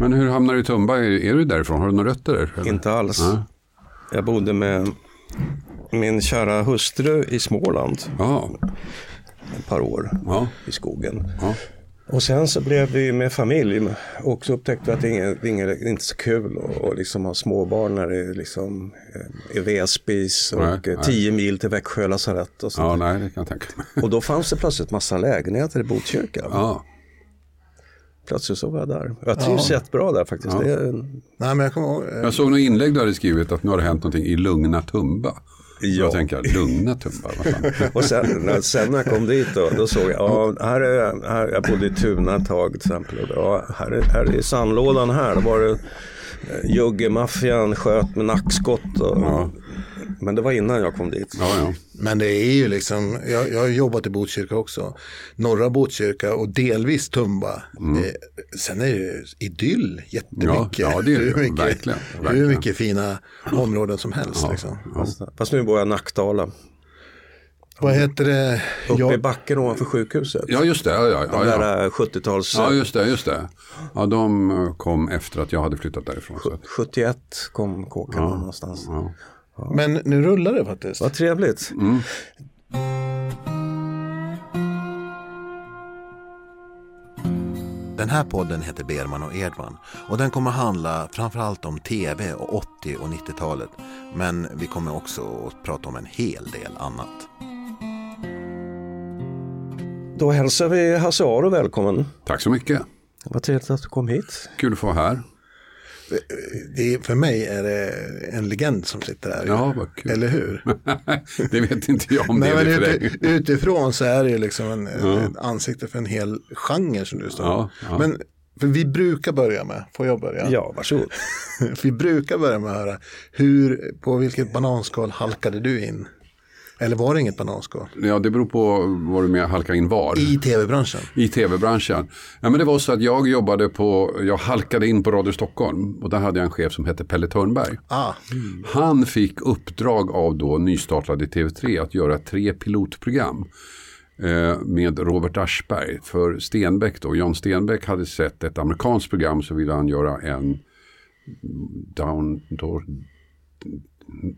Men hur hamnar du i Tumba? Är, du därifrån? Har du några rötter där? eller? Inte alls. Ja. Jag bodde med min kära hustru i Småland Ja, ett par år ja, i skogen. ja. Och sen så blev vi med familj och så upptäckte vi att det är inget, det är inte så kul att liksom ha småbarn när det är liksom eh, är vedspis och Nej, eh, nej. 10 mil till Växjö lasarett och sånt. ja nej, det kan jag tänka mig. Och då fanns det plötsligt massa lägenheter i Botkyrka. Ja, Plötsligt så var jag där. Jag trivs jättebra där faktiskt. Ja. Det är, en- Nej, men jag kommer ihåg, eh, jag såg något inlägg du hade skrivit att nu har det hänt någonting i Lugna Tumba. Ja. Jag tänker, Lugna Tumba, och sen när, sen när jag kom dit då, då såg jag, ja, här är, här, jag bodde i Tuna ett tag till exempel. Och, ja, här, är, här är sandlådan här, då var det eh, juggemaffian sköt med nackskott. Och, Ja. Men det var innan jag kom dit. Ja, ja. Men det är ju liksom, jag, jag har jobbat i Botkyrka också. Norra Botkyrka och delvis Tumba. Eh, sen är det ju idyll jättemycket. Ja, ja, det är det hur mycket, Verkligen, Hur verkligen. mycket fina områden som helst. Liksom. Fast nu bor jag i Nackdala. Vad heter det? Uppe i Jag, backen ovanför sjukhuset. ja just det. Ja, ja, De ja, ja. där eh, 70-tals... ja, just det. Just det. Ja, de eh, kom efter att jag hade flyttat därifrån. Så. att- 71 kom kåken någonstans. Ja. Men nu rullar det faktiskt. Vad trevligt. Den här podden heter Berman och Edman och den kommer handla framförallt om tv och 80 och 90-talet. Men vi kommer också att prata om en hel del annat. Då hälsar vi Hasse Aro välkommen. Tack så mycket. Vad trevligt att du kom hit. Kul att få vara här. Det för mig är det en legend som sitter här. Ja, vad kul. Eller hur? det vet inte jag om Nej, det men är för ute, dig. utifrån så är det ju liksom en, ett ansikte för en hel genre som du står. Ja, ja. Men för vi brukar börja med, får jag börja? Ja, varsågod. vi brukar börja med att höra, hur, på vilket bananskal halkade du in? Eller var det inget bananskal? Ja, det beror på var du med halka in var. I tv-branschen? I tv-branschen. Ja, men det var så att jag jobbade på, jag halkade in på Radio Stockholm och där hade jag en chef som hette Pelle Törnberg. Ah, Han fick uppdrag av då nystartade TV3 att göra tre pilotprogram eh, med Robert Aschberg. För Stenbeck då, Jan Stenbeck hade sett ett amerikanskt program så ville han göra en down, då,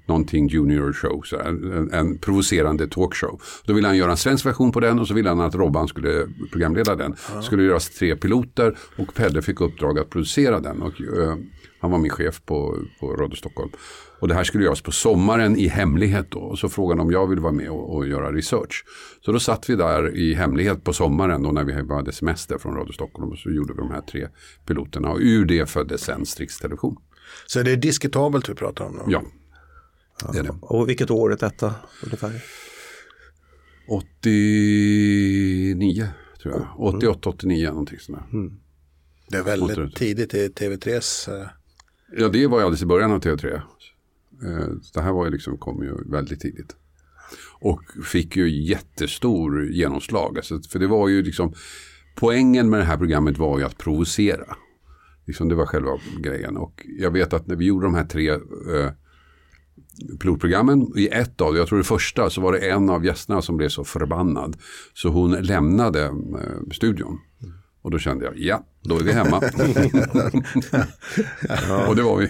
någonting junior show, så en, en provocerande talkshow. Då ville han göra en svensk version på den och så ville han att Robban skulle programleda den. Det skulle göras tre piloter och Pedde fick uppdrag att producera den. Och, eh, han var min chef på, på Radio Stockholm. Och det här skulle göras på sommaren i hemlighet då. Och så frågade han om jag ville vara med och, och göra research. Så då satt vi där i hemlighet på sommaren då när vi hade semester från Radio Stockholm. Och så gjorde vi de här tre piloterna. Och ur det föddes sen Strix Television. så det är diskutabelt vi pratar om då? Ja, det är det. Och vilket år är detta ungefär? 89 tror jag. 88, 89 någonting sådär. Det är väldigt det. tidigt i TV3s... eh, Ja, det var ju alldeles i början av TV3. Eh, Det här var ju liksom, kom ju väldigt tidigt. Och fick ju jättestor genomslag. Alltså, för det var ju liksom, poängen med det här programmet var ju att provocera. Liksom, det var själva grejen. Och jag vet att när vi gjorde de här tre eh, pilotprogrammen, i ett av jag tror det första, så var det en av gästerna som blev så förbannad. Så hon lämnade eh, studion. Och då kände jag, ja, då är vi hemma. Och det var vi.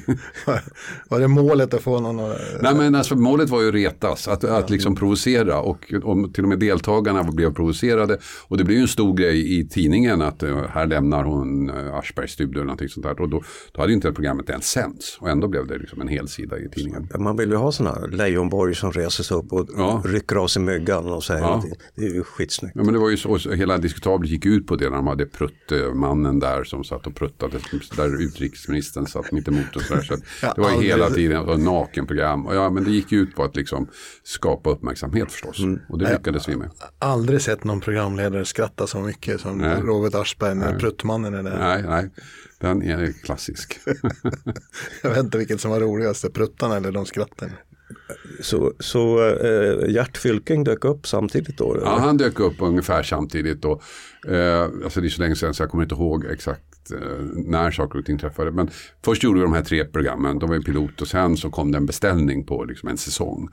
Var det målet att få någon att... Nej men alltså målet var ju att retas, att, att liksom provocera och om till och med deltagarna blev provocerade. Och det blev ju en stor grej i tidningen att eh, här lämnar hon uh, Aschbergs studio eller någonting sånt där. Och då, då hade ju inte programmet ens sänds och ändå blev det liksom en hel sida i tidningen. Man vill ju ha sådana Leijonborg som reser sig upp och Ja. rycker av sig myggan och säger Ja. Det är ju skitsnyggt. Ja men det var ju så, så hela diskutabelt gick ut på det när de hade pruttmannen där som satt och pruttade, där utrikesministern satt mitt emot och sådär. Så det var ju hela tiden nakenprogram. Och ja men det gick ju ut på att liksom skapa uppmärksamhet förstås. Och det lyckades vi med. Aldrig sett någon programledare skratta så mycket som Nej. Robert Aschberg när Pruttmannen är där. Nej, nej, den är klassisk. Jag vet inte vilket som var roligast, pruttarna eller de skratten. Så, så eh, Gert Fylking dök upp samtidigt då? Ja, han dök upp ungefär samtidigt. Och, eh, alltså det är så länge sedan så jag kommer inte ihåg exakt eh, när saker och ting träffade. Men först gjorde vi de här tre programmen, de var ju pilot och sen så kom det en beställning på liksom en säsong.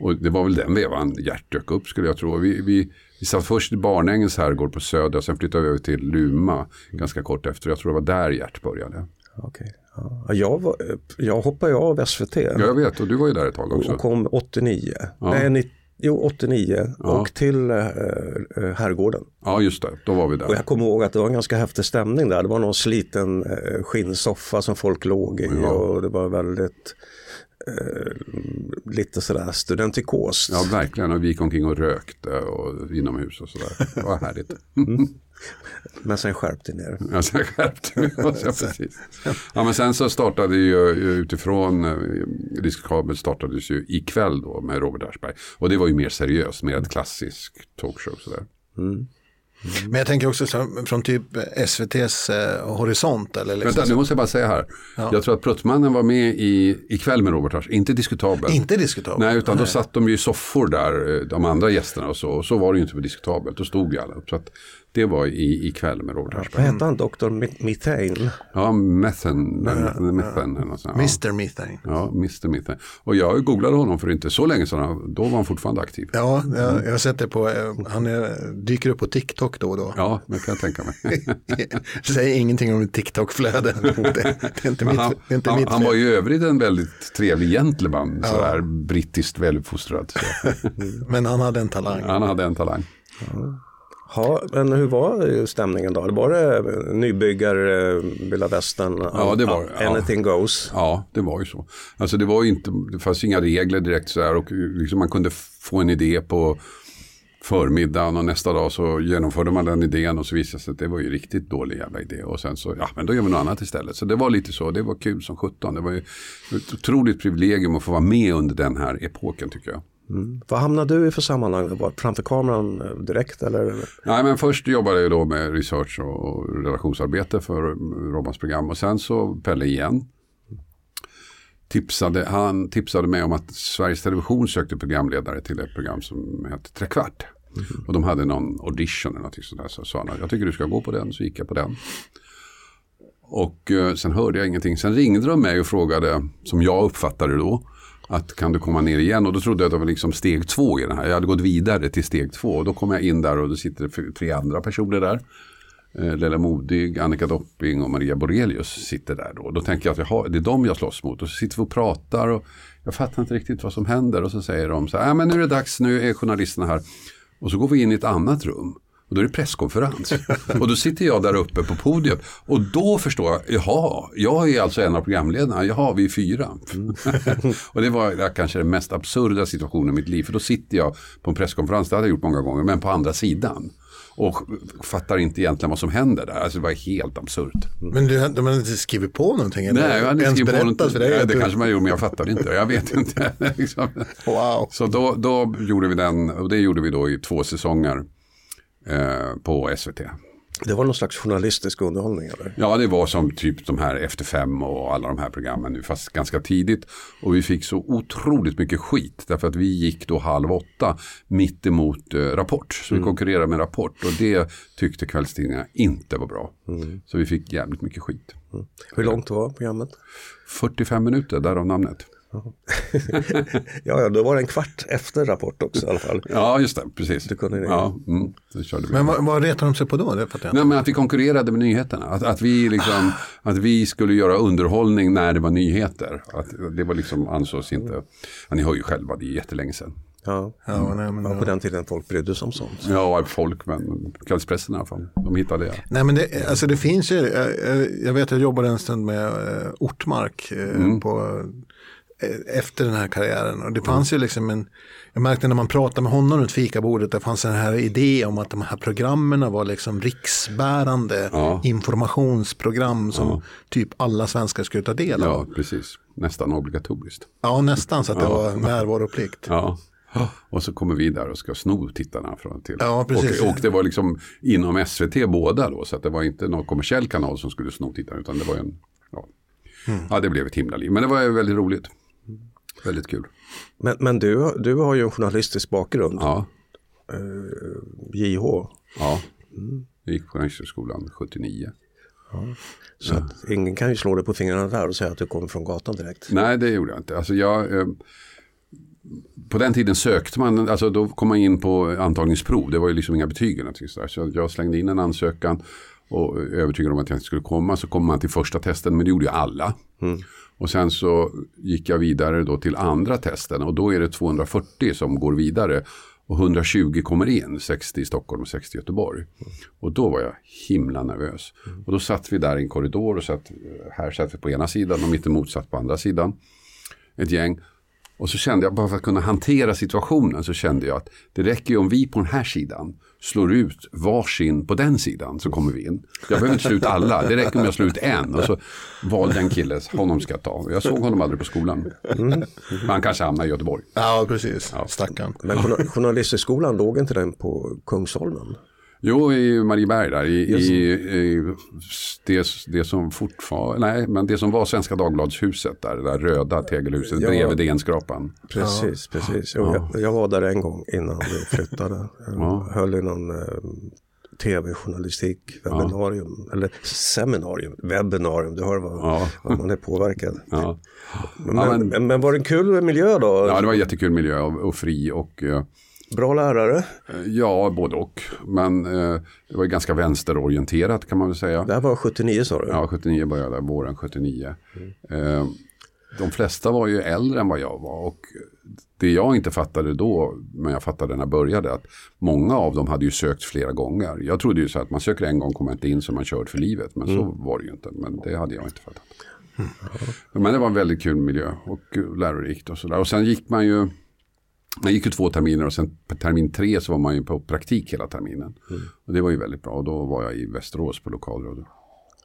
Och det var väl den vevan Gert dök upp skulle jag tro. Vi, vi, vi satt först i Barnängens herrgård på Söder, sen flyttade vi över till Luma ganska kort efter. Jag tror det var där Gert började. Okej. Ja. Ja, Jag, var, jag hoppade av SVT Ja, jag vet, och du var ju där ett tag också. och kom 89. Ja. Nej, ni, jo 89 Ja. och till eh, eh, Herrgården. Ja, just det, då var vi Och där. jag kommer ihåg att det var en ganska häftig stämning där. Det var någon sliten eh, skinnsoffa som folk låg i och det var väldigt eh, lite sådär studentikos. Ja, verkligen. Och vi gick omkring och rökte och inomhus och sådär. Det var härligt. Men sen skärpte ni er. Ja, sen skärpte vi oss. Ja, precis. Ja, men sen så startade ju utifrån eh, Diskutabel startades ju ikväll då med Robert Aschberg. Och det var ju mer seriöst, mer ett klassiskt talkshow sådär. Men jag tänker också så, från typ SVTs eh, horisont. Eller liksom, Vänta, nu måste jag bara säga här. Jag tror att Pruttmannen var med i, ikväll med Robert Aschberg, inte Diskutabel. Inte diskutabelt. Nej, utan då satt de ju i soffor där, eh, de andra gästerna och så. Och så var det ju inte på Diskutabelt, då stod ju alla upp. Så att det var i, ikväll med Robert Aschberg. Vad hette han? Dr. Mi- Mithane? Ja, eller. Ja. Mr Methane. Ja, Mr. Mitten. Och jag googlade honom för inte så länge sedan. Då var han fortfarande aktiv. Ja, jag, jag har sett det på, eh, han är, dyker upp på TikTok då och då. Ja, det kan jag tänka mig. Säger ingenting om TikTok-flöde. Det, det är inte mitt, han, det är inte han, mitt han var ju i övrigt en väldigt trevlig gentleman. Sådär brittiskt väluppfostrad. Så. Men han hade en talang. Han hade en talang. Ja, men hur var stämningen då? Var det nybyggare, vilda västern? Ja, det var det, ja. Anything goes. Ja, det var ju så. Alltså det var inte, det fanns inga regler direkt sådär och liksom man kunde få en idé på förmiddagen och nästa dag så genomförde man den idén och så visade det sig att det var ju riktigt dålig jävla idé och sen så, ja men då gör vi något annat istället. Så det var lite så, det var kul som 17. Det var ju ett otroligt privilegium att få vara med under den här epoken tycker jag. Vad hamnade du i för sammanhang? Var framför kameran eh, direkt eller? Nej men först jobbade jag då med research och relationsarbete för Robbans program och sen så Pelle igen. Tipsade, han tipsade mig om att Sveriges Television sökte programledare till ett program som hette Trekvart. Och de hade någon audition eller någonting sådär. Så sa han, jag tycker du ska gå på den. Så gick jag på den. Och eh, sen hörde jag ingenting. Sen ringde de mig och frågade, som jag uppfattade då, att kan du komma ner igen? Och då trodde jag att det var liksom steg två i den här. Jag hade gått vidare till steg två. Och då kom jag in där och då sitter det tre andra personer där. Eh, Lella Modig, Annika Dopping och Maria Borelius sitter där då. Då tänker jag att jaha, det är dem jag slåss mot. Och så sitter vi och pratar och jag fattar inte riktigt vad som händer. Och så säger de så här, ja men nu är det dags, nu är journalisterna här. Och så går vi in i ett annat rum. Och då är det presskonferens. och då sitter jag där uppe på podiet. Och då förstår jag, jaha, jag är alltså en av programledarna. Jaha, vi är fyra. och det var kanske den mest absurda situationen i mitt liv. För då sitter jag på en presskonferens, det hade jag gjort många gånger, men på andra sidan. Och fattar inte egentligen vad som händer där. Alltså det var helt absurt. Men du, de hade inte skrivit på någonting? Eller Nej, jag hade inte skrivit på något. för dig? Nej, det du- kanske man gjorde, men jag fattade inte. Jag vet inte. liksom. Wow. Så då, då gjorde vi den, och det gjorde vi då i två säsonger eh, på SVT. Det var någon slags journalistisk underhållning eller? Ja, det var som typ de här Efter fem och alla de här programmen nu, fast ganska tidigt. Och vi fick så otroligt mycket skit, därför att vi gick då halv åtta mitt emot eh, Rapport. Så vi konkurrerade med Rapport och det tyckte kvällstidningarna inte var bra. Så vi fick jävligt mycket skit. Hur långt var programmet? 45 minuter, därav namnet. Ja, ja, då var det en kvart efter Rapport också i alla fall. Ja, just det, precis. Du kunde det. Ja, mm, det körde vi. Men vad, vad retar de sig på då? Det jag. Nej, men att vi konkurrerade med nyheterna. Att, att, vi liksom, att vi skulle göra underhållning när det var nyheter. Att det var liksom ansågs inte. Ja, ni hör ju själva, det är jättelänge sedan. Ja. Ja, nej, men, Ja, på den tiden folk brydde sig om sånt. Ja, folk, men kvällspressen i alla fall. De hittade det. Nej men det, alltså det finns ju, jag, jag- vet jag jobbade en stund med eh, Ortmark eh, Mm. på, efter den här karriären. Och det fanns ju liksom en, jag märkte när man pratade med honom runt fikabordet, det fanns en här idé om att de här programmen var liksom riksbärande Ja. informationsprogram som typ alla svenskar skulle ta del av. Ja, precis. Nästan obligatoriskt. Ja, nästan så att det var närvaroplikt. Ja. Och så kommer vi där och ska sno tittarna från till. Ja, precis. Och, och det var liksom inom SVT båda då. Så att det var inte någon kommersiell kanal som skulle sno tittarna. Utan det var en, ja. Mm. ja, det blev ett himla liv. Men det var väldigt roligt. Väldigt kul. Men, men du, du har ju en journalistisk bakgrund, Ja, JH. ja. Jag gick på Journalisthögskolan 79. Så att ingen kan ju slå dig på fingrarna där och säga att du kommer från gatan direkt. Nej, det gjorde jag inte. Alltså jag, eh, på den tiden sökte man, alltså då kom man in på antagningsprov. Det var ju liksom inga betyg eller någonting sådär. Så jag slängde in en ansökan och övertygad om att jag inte skulle komma. Så kom man till första testen, men det gjorde ju alla. Och sen så gick jag vidare då till andra testen och då är det 240 som går vidare. Och 120 kommer in, 60 i Stockholm och 60 i Göteborg. Och då var jag himla nervös. Och då satt vi där i en korridor och satt, här satt vi på ena sidan och mittemot satt på andra sidan. Ett gäng. Och så kände jag, bara för att kunna hantera situationen, så kände jag att det räcker ju om vi på den här sidan slår ut varsin på den sidan så kommer vi in. Jag behöver inte slå ut alla, det räcker om jag slår ut en. Och så valde en kille, honom ska jag ta. Jag såg honom aldrig på skolan. Men han kanske hamnar i Göteborg. Ja, precis. Stackarn. Men journa- journalisthögskolan låg inte den på Kungsholmen? Jo, i Marieberg där. I, i, i det, det som fortfarande, nej, men det som var Svenska Dagbladshuset där, det där röda tegelhuset Ja. bredvid DN-skrapan. Precis, precis. Jo, jag, jag var där en gång innan vi flyttade. Jag Ja. höll i någon eh, tv-journalistik, webbinarium, eller seminarium, webbinarium, du hör vad, Ja. vad man är påverkad. Ja. Men, Ja, men, men- men var det en kul miljö då? ja, det var jättekul miljö och, och fri och eh, Bra lärare? ja, både och. Men eh, det var ju ganska vänsterorienterat kan man väl säga. Det här var 79 sa du? Ja, 79 började jag, våren 79. Eh, de flesta var ju äldre än vad jag var och det jag inte fattade då, men jag fattade när jag började, att många av dem hade ju sökt flera gånger. Jag trodde ju så att man söker en gång, kommer inte in så man körd för livet, men så var det ju inte. Men det hade jag inte fattat. Men det var en väldigt kul miljö och eh, lärorikt och sådär. Och sen gick man ju, man gick ju två terminer och sen på termin tre så var man ju på praktik hela terminen. Och det var ju väldigt bra och då var jag i Västerås på lokalradio.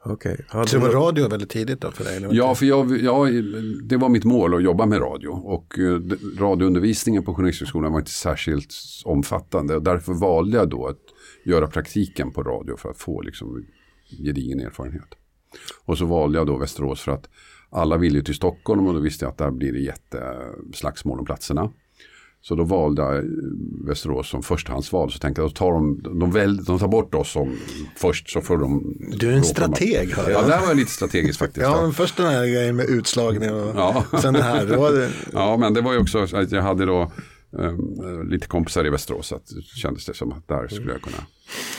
Okej. Hade Så det var radio väldigt tidigt då för dig? eller? Ja, för jag, jag, det var mitt mål att jobba med radio. Och eh, radioundervisningen på Journalisthögskolan var inte särskilt omfattande. Och därför valde jag då att göra praktiken på radio för att få liksom, gedigen erfarenhet. Och så valde jag då Västerås för att alla ville till Stockholm och då visste jag att där blir det jätteslagsmål om platserna. Så då valde eh, Västerås som förstahandsval. Så tänkte jag, då tar de, de, väl, de tar bort oss som först så får de... Du är en strateg hör Ja, jag. där var jag lite strategisk faktiskt. Ja, ja. men först den här grejen med utslagning och Ja. sen det här. Då det, Ja, men det var ju också så att jag hade då um, lite kompisar i Västerås. Så att det kändes det som att där skulle jag kunna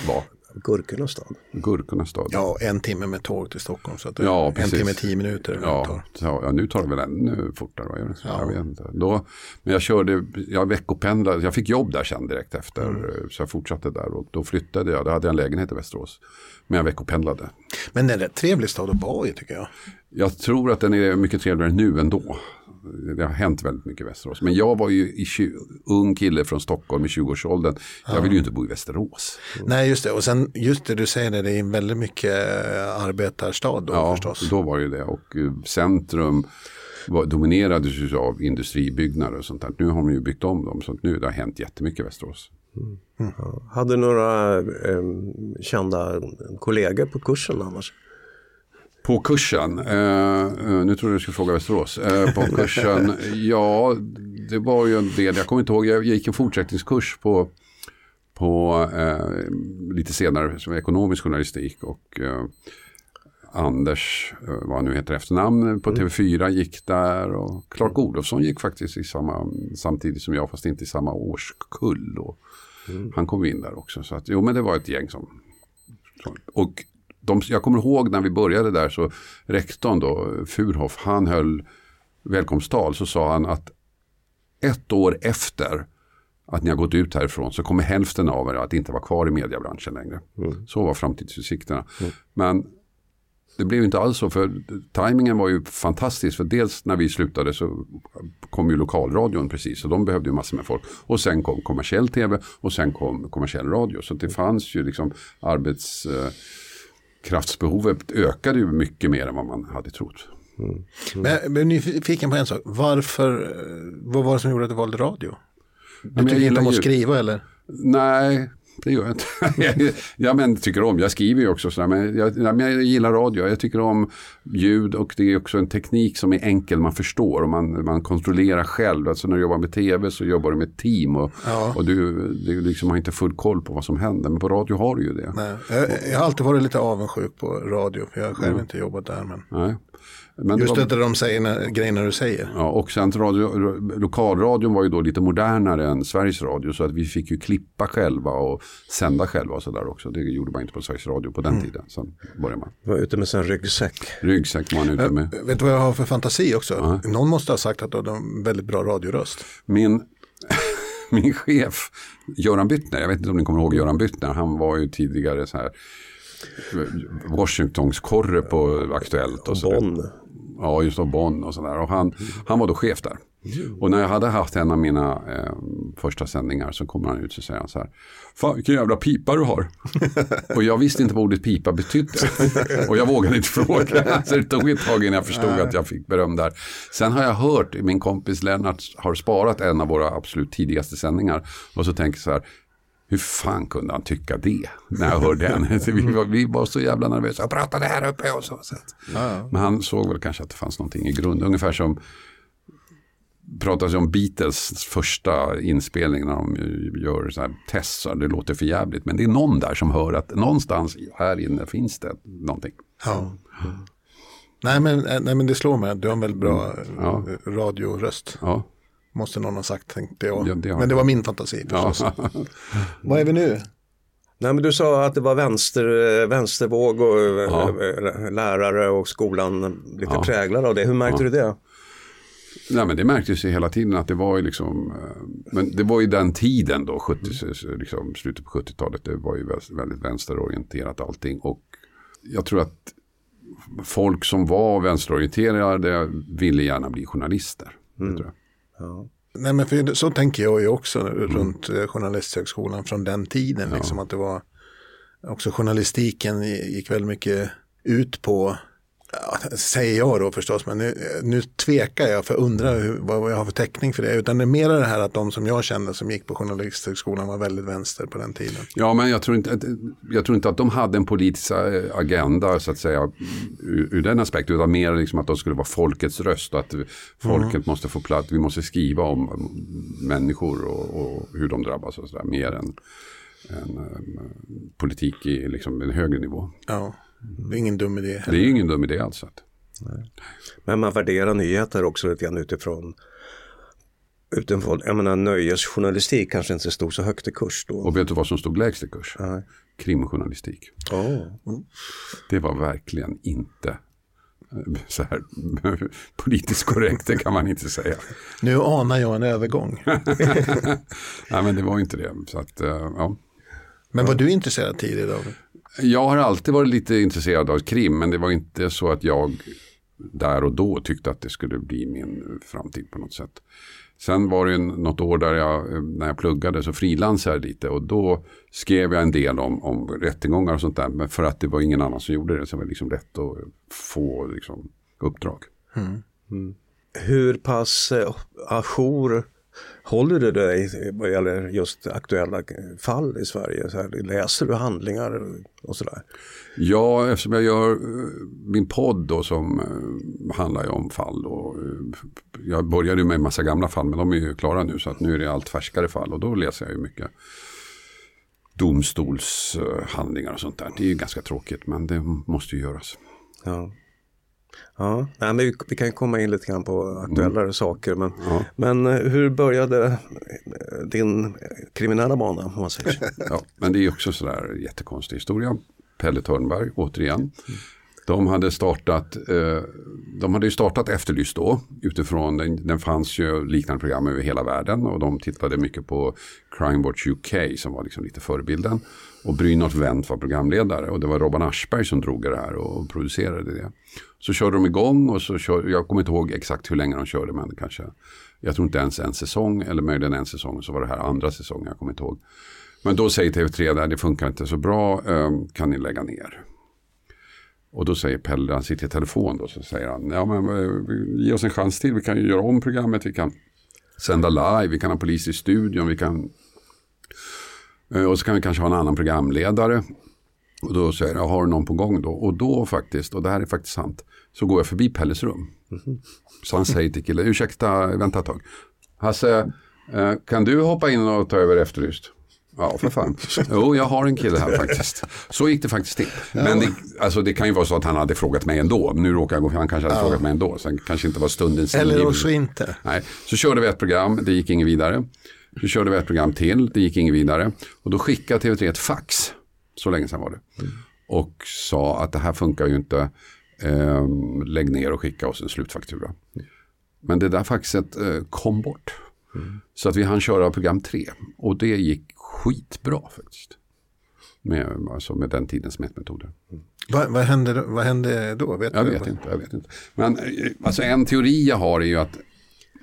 vara. Gurkornas stad. Gurkornas stad. ja, en timme med tåg till Stockholm. Så att Ja, en precis. timme, tio minuter. Ja, tar. så, ja, nu tar det väl ännu fortare. Vad gör det? Jag vet inte. Då, men jag körde, jag veckopendlade, jag fick jobb där sen direkt efter. Mm. Så jag fortsatte där och då flyttade jag, då hade jag en lägenhet i Västerås. Men jag veckopendlade. Men det är en rätt trevlig stad att bo i tycker jag. Jag tror att den är mycket trevligare nu ändå. Det har hänt väldigt mycket i Västerås. Men jag var ju ung kille från Stockholm i 20-årsåldern. Jag ville ju inte bo i Västerås. Nej, just det. Och sen just det du säger, det, det är en väldigt mycket eh, arbetarstad då Ja, förstås. då var ju det. Och eh, centrum var, dominerades ju av industribyggnader och sånt där. Nu har man ju byggt om dem. Så nu det har hänt jättemycket i Västerås. Hade du några eh, kända kollegor på kursen annars? På kursen, eh, eh, nu tror jag du skulle fråga Västerås. Eh, på kursen, ja, det var ju en del, jag kommer inte ihåg, jag gick en fortsättningskurs på, på eh, lite senare som ekonomisk journalistik och eh, Anders, eh, vad han nu heter efternamn, på TV4 gick där och Clark Olofsson gick faktiskt i samma, samtidigt som jag fast inte i samma årskull. Och Han kom in där också. Så att, jo men det var ett gäng som och de, jag kommer ihåg när vi började där så rektorn då, Furhoff, han höll välkomsttal så sa han att ett år efter att ni har gått ut härifrån så kommer hälften av er att inte vara kvar i mediebranschen längre. Så var framtidsutsikterna. Men det blev inte alls så för tajmingen var ju fantastisk för dels när vi slutade så kom ju lokalradion precis och de behövde ju massor med folk. Och sen kom kommersiell tv och sen kom kommersiell radio. Så det fanns ju liksom arbetskraftsbehovet ökade ju mycket mer än vad man hade trott. Men jag är nyfiken på en sak. Varför, eh, vad var det som gjorde att du valde radio? Du tycker inte om att skriva eller? Nej, det gör jag inte. ja, men tycker om, jag skriver ju också sådär, men jag, ja, men jag gillar radio. Jag tycker om ljud och det är också en teknik som är enkel, man förstår och man, man kontrollerar själv. Alltså när du jobbar med tv så jobbar du med ett team och, Ja. och du, du liksom har inte full koll på vad som händer. Men på radio har du ju det. Nej. Jag, jag har alltid varit lite avundsjuk på radio, för jag har själv inte jobbat där. Men... Nej. Men Just det det var, där de säger när, grejerna du säger. ja, och sen radio, lokalradion var ju då lite modernare än Sveriges Radio så att vi fick ju klippa själva och sända själva och sådär också. Det gjorde man inte på Sveriges Radio på den Mm. tiden. Sen började man. Var ute med sin ryggsäck. Ryggsäck var man ute med. Vet du vad jag har för fantasi också? Någon måste ha sagt att du har en väldigt bra radioröst. Min, min chef, Göran Byttner, jag vet inte om ni kommer ihåg Göran Byttner, han var ju tidigare så här Washingtons korre på Aktuellt. Och så Bonn. Ja, just då Bonn och sådär. Och han, han var då chef där. Och när jag hade haft en av mina eh, första sändningar så kommer han ut och säger han så här. Fan vilken jävla pipa du har. och jag visste inte vad ordet pipa betydde. och jag vågade inte fråga. så det tog ett tag innan jag förstod att jag fick beröm där. Sen har jag hört, min kompis Lennart har sparat en av våra absolut tidigaste sändningar. Och så tänker jag så här. Hur fan kunde han tycka det när jag hörde den? Vi, var, vi var så jävla nervösa. Jag pratade här uppe och så. så. att- Men han såg väl kanske att det fanns någonting i grund. Ungefär som pratas om Beatles första inspelning när de gör så här tester. Det låter för jävligt. Men det är någon där som hör att någonstans här inne finns det någonting. Ja. Nej, men, eh, nej men det slår mig, du har en väldigt bra Ja. radioröst. Ja. Måste någon ha sagt tänkte jag. Ja, det har men det var min fantasi Ja. förstås. Vad är vi nu? Nej men du sa att det var vänster, eh, vänstervåg och eh, Ja. eh, lärare och skolan lite Ja. präglade av det. Hur märkte du det? Nej, men det märktes ju hela tiden att det var ju liksom, men det var ju den tiden då, 70, liksom, slutet på 70-talet, det var ju väldigt, vänsterorienterat allting. Och jag tror att folk som var vänsterorienterade ville gärna bli journalister. Det jag. Nej, men för så tänker jag ju också runt eh, Journalisthögskolan från den tiden. Liksom, att det var också journalistiken gick väldigt mycket ut på, ja, säger jag då förstås, men nu, nu tvekar jag för undrar hur, vad jag har för täckning för det. Utan det är mer det här att de som jag kände som gick på Journalisthögskolan var väldigt vänster på den tiden. Ja, men jag tror, inte, att- jag tror inte att de hade en politisk eh, agenda så att säga ur, ur den aspekten. Utan mer liksom att de skulle vara folkets röst och att folket måste få plats. Vi måste skriva om mm, människor och, och hur de drabbas och sådär. Mer än, än eh, politik i liksom en högre nivå. Ja, det är ingen dum idé. Det heller. är ju ingen dum idé alls. Men man värderar nyheter också lite grann utifrån Utifrån, jag menar nöjesjournalistik kanske inte stod så högt i kurs då. Och vet du vad som stod lägst i kurs? Nej. Krimjournalistik. Oh. Det var verkligen inte eh, så här politiskt korrekt, det kan man inte säga. Nu anar jag en övergång. Nej, men det var inte det. Så att, eh, ja. Men var du intresserad tidigt av? Jag har alltid varit lite intresserad av krim, men det var inte så att jag där och då tyckte att det skulle bli min framtid på något sätt. Sen var det en- något år där jag, när jag pluggade så frilansade jag lite och då skrev jag en del om, om rättegångar och sånt där. Men för att det var ingen annan som gjorde det så var det liksom lätt att få liksom, uppdrag. Hur pass eh, ajour håller du dig vad gäller just aktuella fall i Sverige? Så här, läser du handlingar och sådär? Ja, eftersom jag gör eh, min podd då som eh, handlar ju om fall. Och, eh, jag började ju med en massa gamla fall men de är ju klara nu så att nu är det allt färskare fall och då läser jag ju mycket domstolshandlingar och sånt där. Det är ju ganska tråkigt men det måste ju göras. Ja. Ja, Nej, men vi, vi kan komma in lite grann på aktuellare saker. Men, Ja. men eh, hur började eh, din kriminella bana om man säger? Ja, men det är också sådär jättekonstig historia. Pelle Törnberg, återigen. De hade startat, eh, de hade ju startat Efterlyst då. Utifrån, den, den fanns ju liknande program över hela världen. Och de tittade mycket på Crime Watch UK som var liksom lite förebilden. Och Brynolf Wendt var programledare. Och det var Robban Aschberg som drog det här och producerade det. Så körde de igång och så kör, jag kommer inte ihåg exakt hur länge de körde. Men kanske, jag tror inte ens en säsong. Eller möjligen en säsong. Så var det här andra säsongen, jag kommer inte ihåg. Men då säger TV3 där, det funkar inte så bra, ehm, kan ni lägga ner? Och då säger Pelle, han sitter i telefon då, så säger han, ja men eh, ge oss en chans till, vi kan ju göra om programmet, vi kan sända live, vi kan ha polis i studion, vi kan eh, och så kan vi kanske ha en annan programledare. Och då säger jag, har du någon på gång då? Och då faktiskt, och det här är faktiskt sant, så går jag förbi Pelles rum. Så han säger till killen, ursäkta, vänta ett tag. Hasse, eh, kan du hoppa in och ta över Efterlyst? Ja, för fan. Jo, jag har en kille här faktiskt. Så gick det faktiskt till. Men det, alltså, det kan ju vara så att han hade frågat mig ändå. Nu råkar jag gå, han kanske hade frågat mig ändå. Det kanske inte var stundens Eller också inte. Nej, så körde vi ett program, det gick inget vidare. Så körde vi ett program till, det gick inget vidare. Och då skickade TV3 ett fax, så länge sedan var det. Och sa att det här funkar ju inte, ehm, lägg ner och skicka oss en slutfaktura. Men det där faxet eh, kom bort. Så att vi hann köra program tre. Och det gick skitbra faktiskt. Med, alltså med den tidens mätmetoder. Vad, vad, hände, vad hände då? Vet Jag du? vet inte, jag vet inte. Men eh, alltså en teori jag har är ju att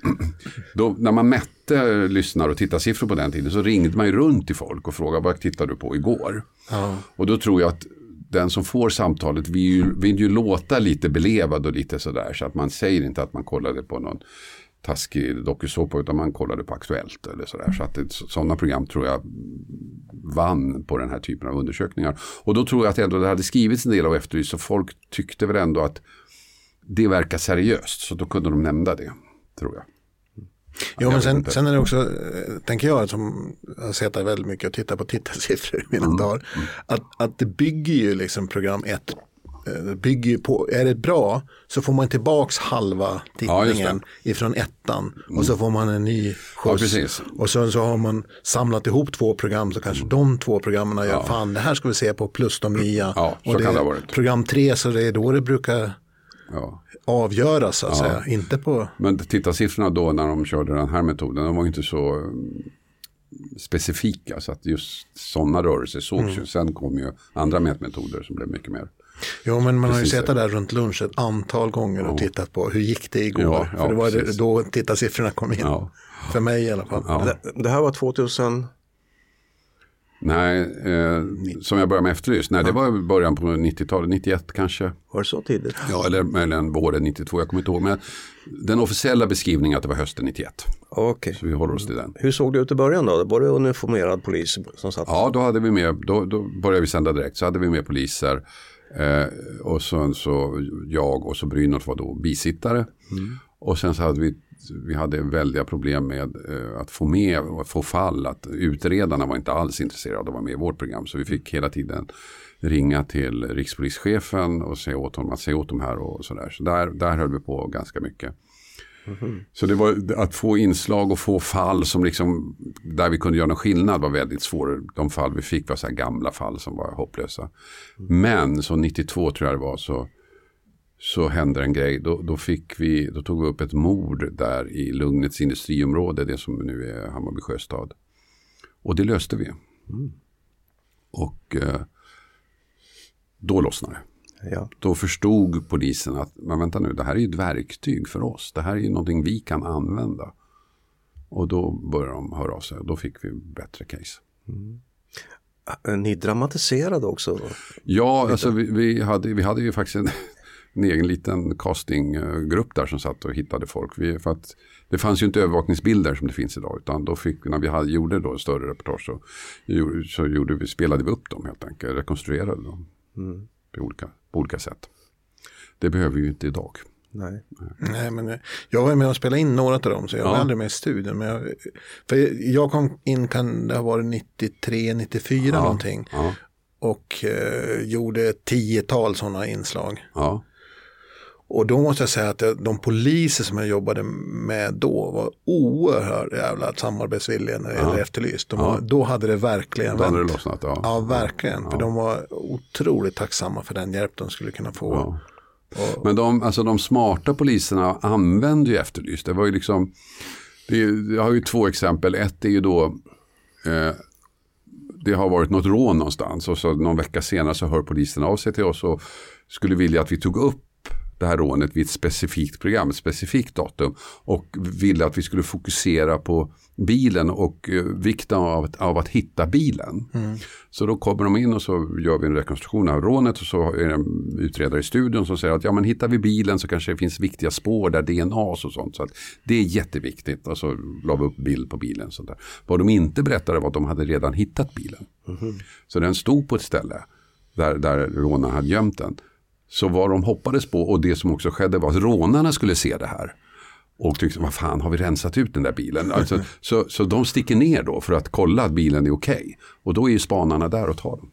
då, när man mätte lyssnar och tittarsiffror på den tiden så ringde man ju runt till folk och frågade vad tittade du på igår? Ja. Och då tror jag att den som får samtalet vill ju, vill ju låta lite belevad och lite sådär så att man säger inte att man kollade på någon taskig dokusåpa utan man kollade på Aktuellt eller sådär. Så att sådana program tror jag vann på den här typen av undersökningar. Och då tror jag att ändå det hade skrivits en del av Efterlyst så folk tyckte väl ändå att det verkar seriöst så då kunde de nämna det, tror jag. Jo, men sen, sen är det också, eh, tänker jag som har sett väldigt mycket och tittat på tittarsiffror i mina Mm. dagar, att, att det bygger ju liksom program ett, eh, det bygger ju på, är det bra så får man tillbaks halva Ja, tittningen ifrån ettan och så får man en ny skjuts. precis. och sen så har man samlat ihop två program så kanske de två programmen gör, fan det här ska vi se på plus de nya. Ja, och det varit. Program tre så det är då det brukar Ja. avgöras så att säga, inte på Men tittarsiffrorna då när de körde den här metoden, de var inte så mm, specifika. Så att just sådana rörelser sågs Mm. ju. Sen kom ju andra mätmetoder som blev mycket mer. Jo, men man har ju Precis. sett det där runt lunch ett antal gånger och tittat på hur gick det igår. Ja, ja, För det var det, precis. då tittarsiffrorna kom in. Ja. För mig i alla fall. Ja. Det, det här var 2000, Nej, eh, som jag började med Efterlyst. Nej, det var början på 90-talet, 91 kanske. var det så tidigt? Ja, eller möjligen våren 92, jag kommer inte ihåg. Men den officiella beskrivningen är att det var hösten 91. Okej. Så vi håller oss till den. Hur såg det ut i början då? Var det uniformerad polis som satt? Ja, då hade vi med, då, då började vi sända direkt. Så hade vi med poliser. Eh, och sen så jag och så Brynolf var då bisittare. Och sen så hade vi, vi hade väldiga problem med eh, att få med, och få fall. Att utredarna var inte alls intresserade av att vara med i vårt program. Så vi fick hela tiden ringa till rikspolischefen och säga åt honom att säga åt dem här och sådär. Så där, där höll vi på ganska mycket. Så det var att få inslag och få fall som liksom, där vi kunde göra någon skillnad var väldigt svårt. De fall vi fick var så här gamla fall som var hopplösa. Men så 92 tror jag det var så, så hände en grej. Då, då, fick vi, då tog vi upp ett mord där i Lugnets industriområde, det som nu är Hammarby sjöstad. Och det löste vi. Och eh, då lossnade det Ja. då förstod polisen att, men vänta nu, det här är ju ett verktyg för oss. Det här är ju någonting vi kan använda. Och då började de höra av sig och då fick vi bättre case. Eh, Ni dramatiserade också. Ja, alltså vi, vi, hade, vi hade ju faktiskt en, en egen liten castinggrupp där som satt och hittade folk. Vi, för att det fanns ju inte övervakningsbilder som det finns idag. Utan då fick, när vi hade, gjorde då större reportage så, så gjorde vi, spelade vi upp dem helt enkelt. Rekonstruerade dem på, olika, på olika sätt. Det behöver vi ju inte idag. Nej. Nej, men eh, jag var med och spelade in några av dem så jag var Ja. aldrig med i studion. Men jag, för jag kom in, kan det ha varit 93, 94 någonting. Ja, Och eh, gjorde ett tiotal sådana inslag. ja. Och då måste jag säga att de poliser som jag jobbade med då var oerhört jävla samarbetsvilliga när det gäller Efterlyst. De var, Då hade det verkligen Då hade det vänt. lossnat. Ja. Ja, verkligen. För de var otroligt tacksamma för den hjälp de skulle kunna få. Ja. Men de, alltså de smarta poliserna använde ju Efterlyst. Det var ju liksom, det är, jag har ju två exempel. Ett är ju då, eh, det har varit något rån någonstans och så någon vecka senare så hör polisen av sig till oss och skulle vilja att vi tog upp det här rånet vid ett specifikt program, ett specifikt datum och ville att vi skulle fokusera på bilen och eh, vikten av att, av att hitta bilen. Så då kommer de in och så gör vi en rekonstruktion av rånet och så är det en utredare i studion som säger att ja men hittar vi bilen så kanske det finns viktiga spår där DNA och sånt. Så att det är jätteviktigt. Och så la vi upp bild på bilen. Sånt där. Vad de inte berättade var att de hade redan hittat bilen. Så den stod på ett ställe där, där rånaren hade gömt den. Så vad de hoppades på och det som också skedde var att rånarna skulle se det här. Och tyckte, vad fan har vi rensat ut den där bilen? Alltså, så, så de sticker ner då för att kolla att bilen är okej. Okay. Och då är ju spanarna där och tar dem.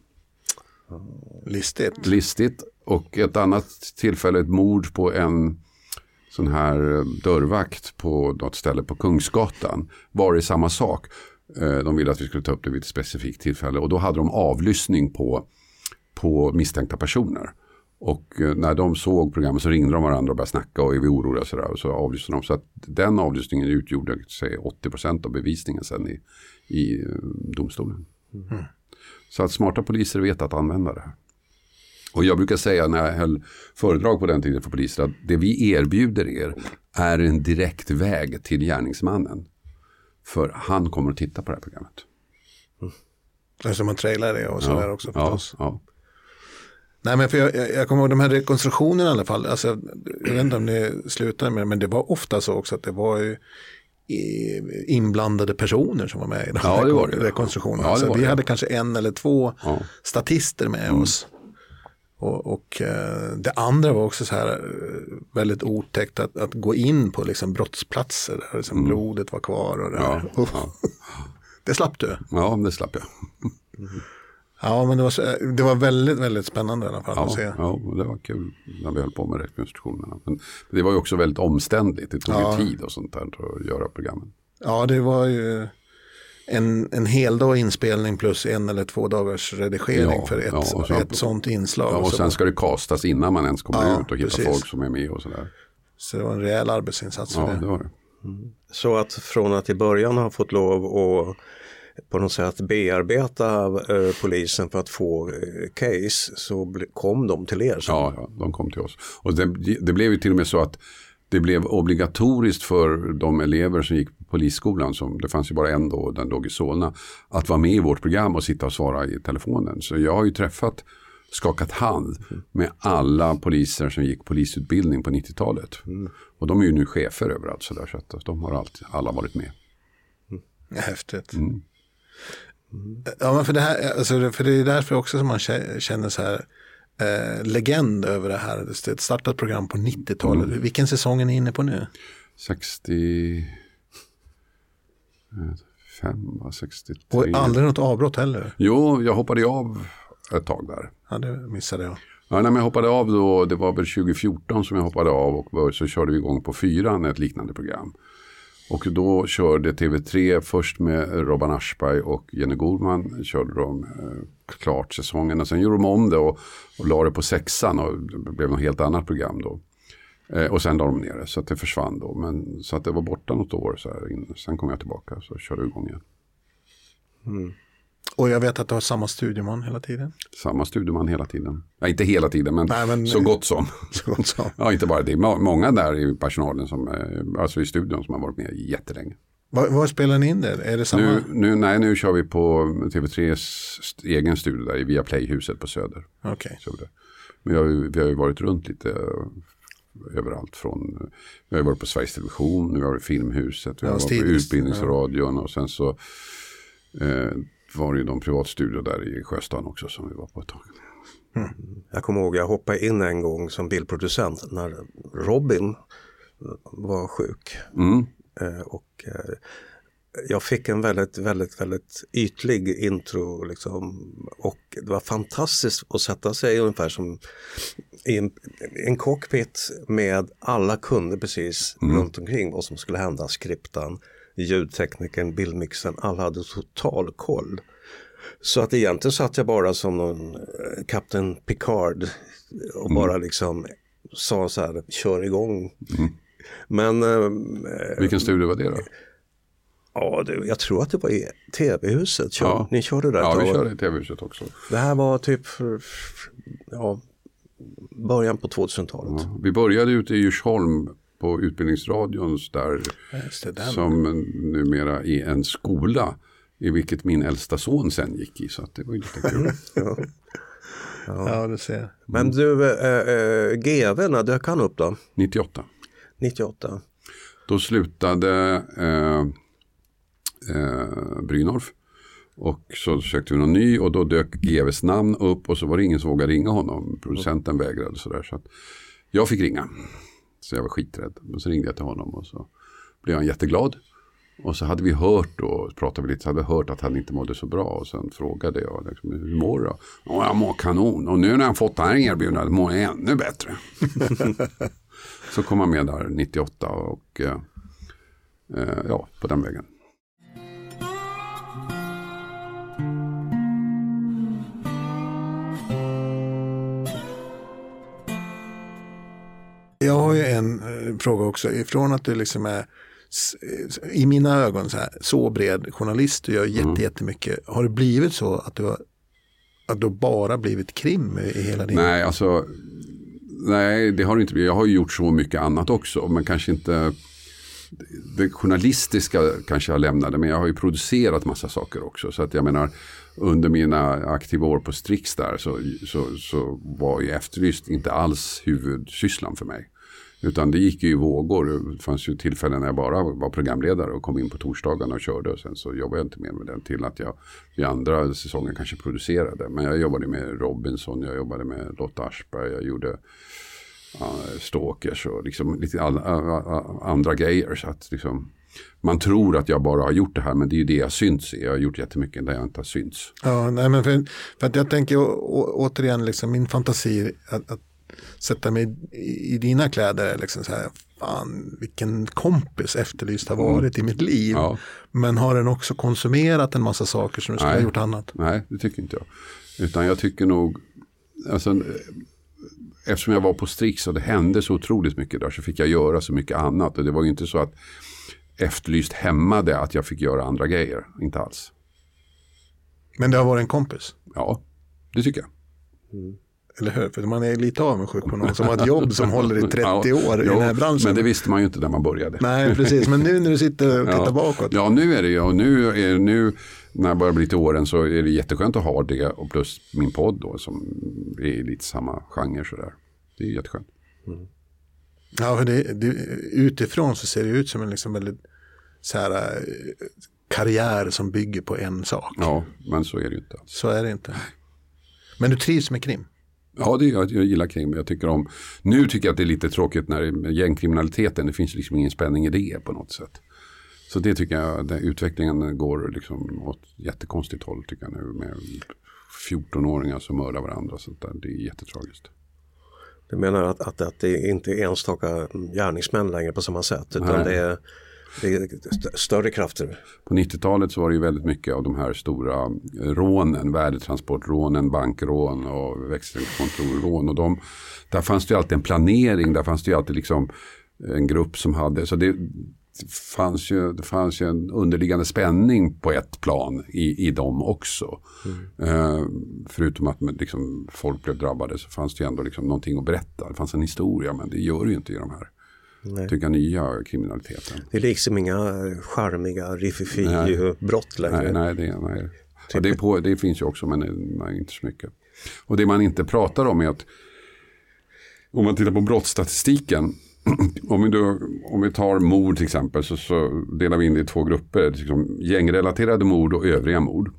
Listigt. Listigt. Och ett annat tillfälle, ett mord på en sån här eh, dörrvakt på något ställe på Kungsgatan. Var det samma sak. Eh, de ville att vi skulle ta upp det vid ett specifikt tillfälle. Och då hade de avlyssning på, på misstänkta personer. Och eh, när de såg programmet så ringde de varandra och började snacka och är vi oroliga och sådär. Och så avlyssnade de. Så att den avlyssningen utgjorde säg, 80% av bevisningen sen i, i domstolen. Mm. Så att smarta poliser vet att använda det här. Och jag brukar säga när jag höll föredrag på den tiden för poliser att det vi erbjuder er är en direkt väg till gärningsmannen. För han kommer att titta på det här programmet. Mm. Eftersom man trailar det och sådär ja, också förstås. Ja, ja. Nej men för jag, jag, jag kommer ihåg de här rekonstruktionerna i alla fall. Alltså, jag vet inte om det slutade med det, men det var ofta så också att det var ju inblandade personer som var med i de ja, det var det. rekonstruktionerna. Ja, det var vi det. hade kanske en eller två ja. statister med mm. oss. Och, och eh, det andra var också så här eh, väldigt otäckt att, att gå in på liksom brottsplatser där liksom mm. blodet var kvar. Och det, ja, ja. det slapp du? Ja, det slapp jag. Ja, men det var, det var väldigt, väldigt spännande i alla fall ja, att se. Ja, det var kul när vi höll på med rekonstruktionerna. Men det var ju också väldigt omständligt. Det tog ja. ju tid och sånt där att göra programmen. Ja, det var ju en, en hel dag inspelning plus en eller två dagars redigering ja, för ett, ja, så, ett sånt inslag. Ja, och sen ska det kastas innan man ens kommer ja, ut och hitta folk som är med och sådär. Så det var en rejäl arbetsinsats. Ja, det. det var det. Mm. Så att från att i början ha fått lov att på något sätt bearbeta eh, polisen för att få eh, case så kom de till er? Ja, ja, de kom till oss. Och det, det blev ju till och med så att det blev obligatoriskt för de elever som gick på polisskolan, som, det fanns ju bara en då, den låg i Solna, att vara med i vårt program och sitta och svara i telefonen. Så jag har ju träffat, skakat hand med alla poliser som gick polisutbildning på 90-talet. Mm. Och de är ju nu chefer överallt så där, så att de har alltid, alla varit med. Mm. Häftigt. Mm. Ja, men för det, här, alltså, för det är därför också som man känner så här, eh, legend över det här. Det är ett startat program på 90-talet. Mm. Vilken säsong är ni inne på nu? 65, 63. Och aldrig något avbrott heller? Jo, jag hoppade av ett tag där. Ja, det missade jag. Ja, när jag hoppade av då, det var väl 2014 som jag hoppade av och så körde vi igång på fyran ett liknande program. Och då körde TV3 först med Robban Aschberg och Jenny Gorman. Körde de eh, klart säsongen och sen gjorde de om det och, och la det på sexan och det blev något helt annat program då. Eh, och sen la de ner det så att det försvann då. Men, så att det var borta något år så här. Sen kom jag tillbaka så körde jag igång igen. Mm. Och jag vet att du har samma studieman hela tiden. Samma studieman hela tiden. Ja, inte hela tiden, men, Nej, men så gott som. Så gott som. ja, inte bara det. Många där i personalen, som, eh, alltså i studion, som har varit med jättelänge. Var, var spelar ni in det? Är det samma? Nu, nu, nej, nu kör vi på TV3s egen studio där i Viaplay-huset på Söder. Okay. Söder. Men har, vi har ju varit runt lite eh, överallt från, vi har varit på Sveriges Television, vi har varit i Filmhuset, vi har varit på Utbildningsradion och sen så eh, var ju någon privatstudio där i Sjöstaden också som vi var på ett tag. Mm. Jag kommer ihåg, jag hoppade in en gång som bildproducent när Robin var sjuk. Mm. Eh, och eh, jag fick en väldigt, väldigt, väldigt ytlig intro liksom. Och det var fantastiskt att sätta sig ungefär som i en, en cockpit med alla kunde precis mm. runt omkring vad som skulle hända, skriptan ljudteknikern, bildmixen, alla hade total koll. Så att egentligen satt jag bara som någon kapten eh, Picard och mm. bara liksom sa så här, kör igång. Mm. Men... Eh, Vilken studio var det då? Ja, det, jag tror att det var i tv-huset. Kör, ja. Ni körde där? Ja, vi körde i tv-huset också. Det här var typ ja, början på 2000-talet. Ja, vi började ute i Djursholm på Utbildningsradions där. Som numera är en skola. I vilket min äldsta son sen gick i. Så det var ju lite kul. ja. Ja. ja, du ser. Men du, äh, äh, GV, när dök han upp då? 98. 98. Då slutade äh, äh, Brynolf. Och så sökte vi någon ny och då dök GVs namn upp och så var det ingen som vågade ringa honom. Producenten vägrade sådär. Så att jag fick ringa. Så jag var skiträdd. Men så ringde jag till honom och så blev han jätteglad. Och så hade vi hört då, pratade vi lite, så hade vi hört att han inte mådde så bra. Och sen frågade jag, liksom, hur mår du? Ja, jag mår kanon. Och nu när jag fått det här erbjudandet mår jag ännu bättre. så kom han med där 98 och eh, eh, ja, på den vägen. Jag har ju en eh, fråga också. Ifrån att du liksom är eh, i mina ögon så, här, så bred journalist, du gör jätte, jättemycket. Har det blivit så att du har, att du bara blivit krim i hela din... Nej, alltså nej, det har det inte blivit. Jag har ju gjort så mycket annat också, men kanske inte det journalistiska kanske jag lämnade, men jag har ju producerat massa saker också. Så att jag menar, under mina aktiva år på Strix där så, så, så var ju Efterlyst inte alls huvudsysslan för mig. Utan det gick ju i vågor. Det fanns ju tillfällen när jag bara var programledare och kom in på torsdagarna och körde. Och sen så jobbade jag inte mer med den till att jag i andra säsongen kanske producerade. Men jag jobbade med Robinson, jag jobbade med Lotta Aschberg, jag gjorde stalkers och liksom lite all, andra grejer. Så att liksom, man tror att jag bara har gjort det här men det är ju det jag syns i. Jag har gjort jättemycket där jag inte har synts. Ja, nej, men för, för att jag tänker å, å, återigen, liksom, min fantasi att, att sätta mig i, i dina kläder liksom så här, fan vilken kompis Efterlyst har varit i mitt liv. Ja. Men har den också konsumerat en massa saker som du skulle ha gjort annat? Nej, det tycker inte jag. Utan jag tycker nog, alltså, eftersom jag var på Strix och det hände så otroligt mycket där så fick jag göra så mycket annat. Och det var ju inte så att Efterlyst hämmade att jag fick göra andra grejer. Inte alls. Men det har varit en kompis, Ja, det tycker jag. Eller hur? För man är lite avundsjuk på någon som har ett jobb som håller i 30 Ja, år i jo, den här branschen. Men det visste man ju inte när man började. Nej, precis. Men nu när du sitter och tittar Ja. bakåt. Ja, nu är det ju. Och nu, är, nu när jag börjar bli till åren så är det jätteskönt att ha det. Och plus min podd då som är i lite samma genre sådär. Det är jätteskönt. Ja, för det, det, utifrån så ser det ut som en liksom väldigt så här, karriär som bygger på en sak. Ja, men så är det ju inte. Så är det inte. Men du trivs med krim? Ja, det, jag, jag gillar krim. Jag tycker om, nu tycker jag att det är lite tråkigt när gängkriminaliteten, det finns liksom ingen spänning i det på något sätt. Så det tycker jag, den utvecklingen går liksom åt jättekonstigt håll tycker jag nu med 14-åringar som mördar varandra. Så där. Det är jättetragiskt. Du menar att, att, att det inte är enstaka gärningsmän längre på samma sätt utan Nej. det är, större krafter. På 90-talet så var det ju väldigt mycket av de här stora rånen, värdetransportrånen, bankrån och växelkontorrån. Och de, där fanns det ju alltid en planering, där fanns det ju alltid liksom en grupp som hade, så det fanns ju, det fanns ju en underliggande spänning på ett plan i, i dem också. Eh, förutom att liksom, folk blev drabbade så fanns det ju ändå liksom någonting att berätta. Det fanns en historia men det gör det ju inte i de här Nej. jag, nya kriminaliteten. Det är liksom inga charmiga Nej. riffifi-brott längre. Nej, nej, det, nej. Ja, det, är på, det finns ju också men nej, inte så mycket. Och det man inte pratar om är att om man tittar på brottsstatistiken om vi, då, om vi tar mord till exempel så, så delar vi in det i två grupper. Liksom gängrelaterade mord och övriga mord.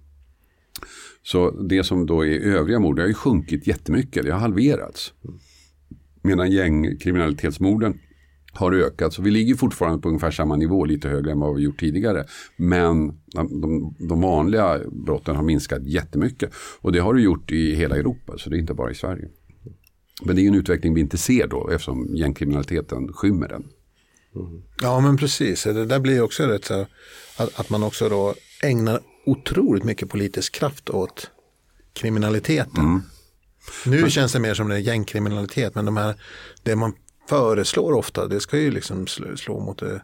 Så det som då är övriga mord det har ju sjunkit jättemycket. Det har halverats. Medan gängkriminalitetsmorden har ökat. Så vi ligger fortfarande på ungefär samma nivå, lite högre än vad vi gjort tidigare. Men de, de, vanliga brotten har minskat jättemycket. Och det har det gjort i hela Europa, så det är inte bara i Sverige. Men det är en utveckling vi inte ser då eftersom gängkriminaliteten skymmer den. Ja, men precis. Det där blir också rätt så att, att man också då ägnar otroligt mycket politisk kraft åt kriminaliteten. Nu känns det mer som det är gängkriminalitet, men de här, det man föreslår ofta, det ska ju liksom slå, slå mot det,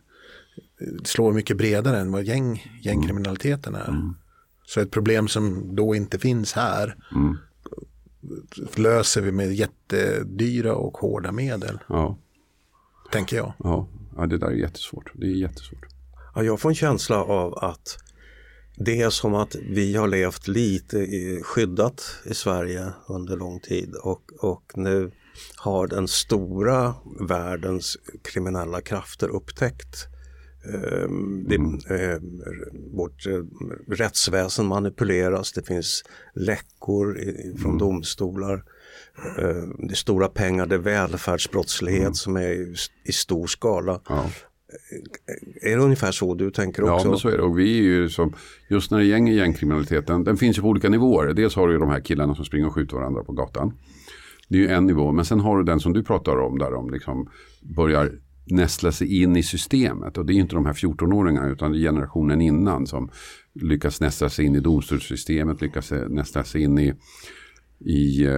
slå mycket bredare än vad gäng, gängkriminaliteten är. Så ett problem som då inte finns här löser vi med jättedyra och hårda medel, Ja, tänker jag. ja, ja det där är jättesvårt. Det är jättesvårt. Ja, jag får en känsla av att det är som att vi har levt lite skyddat i Sverige under lång tid och, och nu har den stora världens kriminella krafter upptäckt eh, det, eh, vårt eh, rättsväsen manipuleras, det finns läckor i, från domstolar. eh, det är stora pengar, det är välfärdsbrottslighet Mm. som är i, i stor skala. Ja. Är det ungefär så du tänker också? Ja, men så är det. Och vi är ju som, just när det gänger gängkriminaliteten, den finns ju på olika nivåer. Dels har du de här killarna som springer och skjuter varandra på gatan. Det är ju en nivå, men sen har du den som du pratar om där de liksom börjar nästla sig in i systemet. Och det är ju inte de här 14-åringarna utan det är generationen innan som lyckas nästla sig in i domstolssystemet, lyckas nästla sig in i i eh,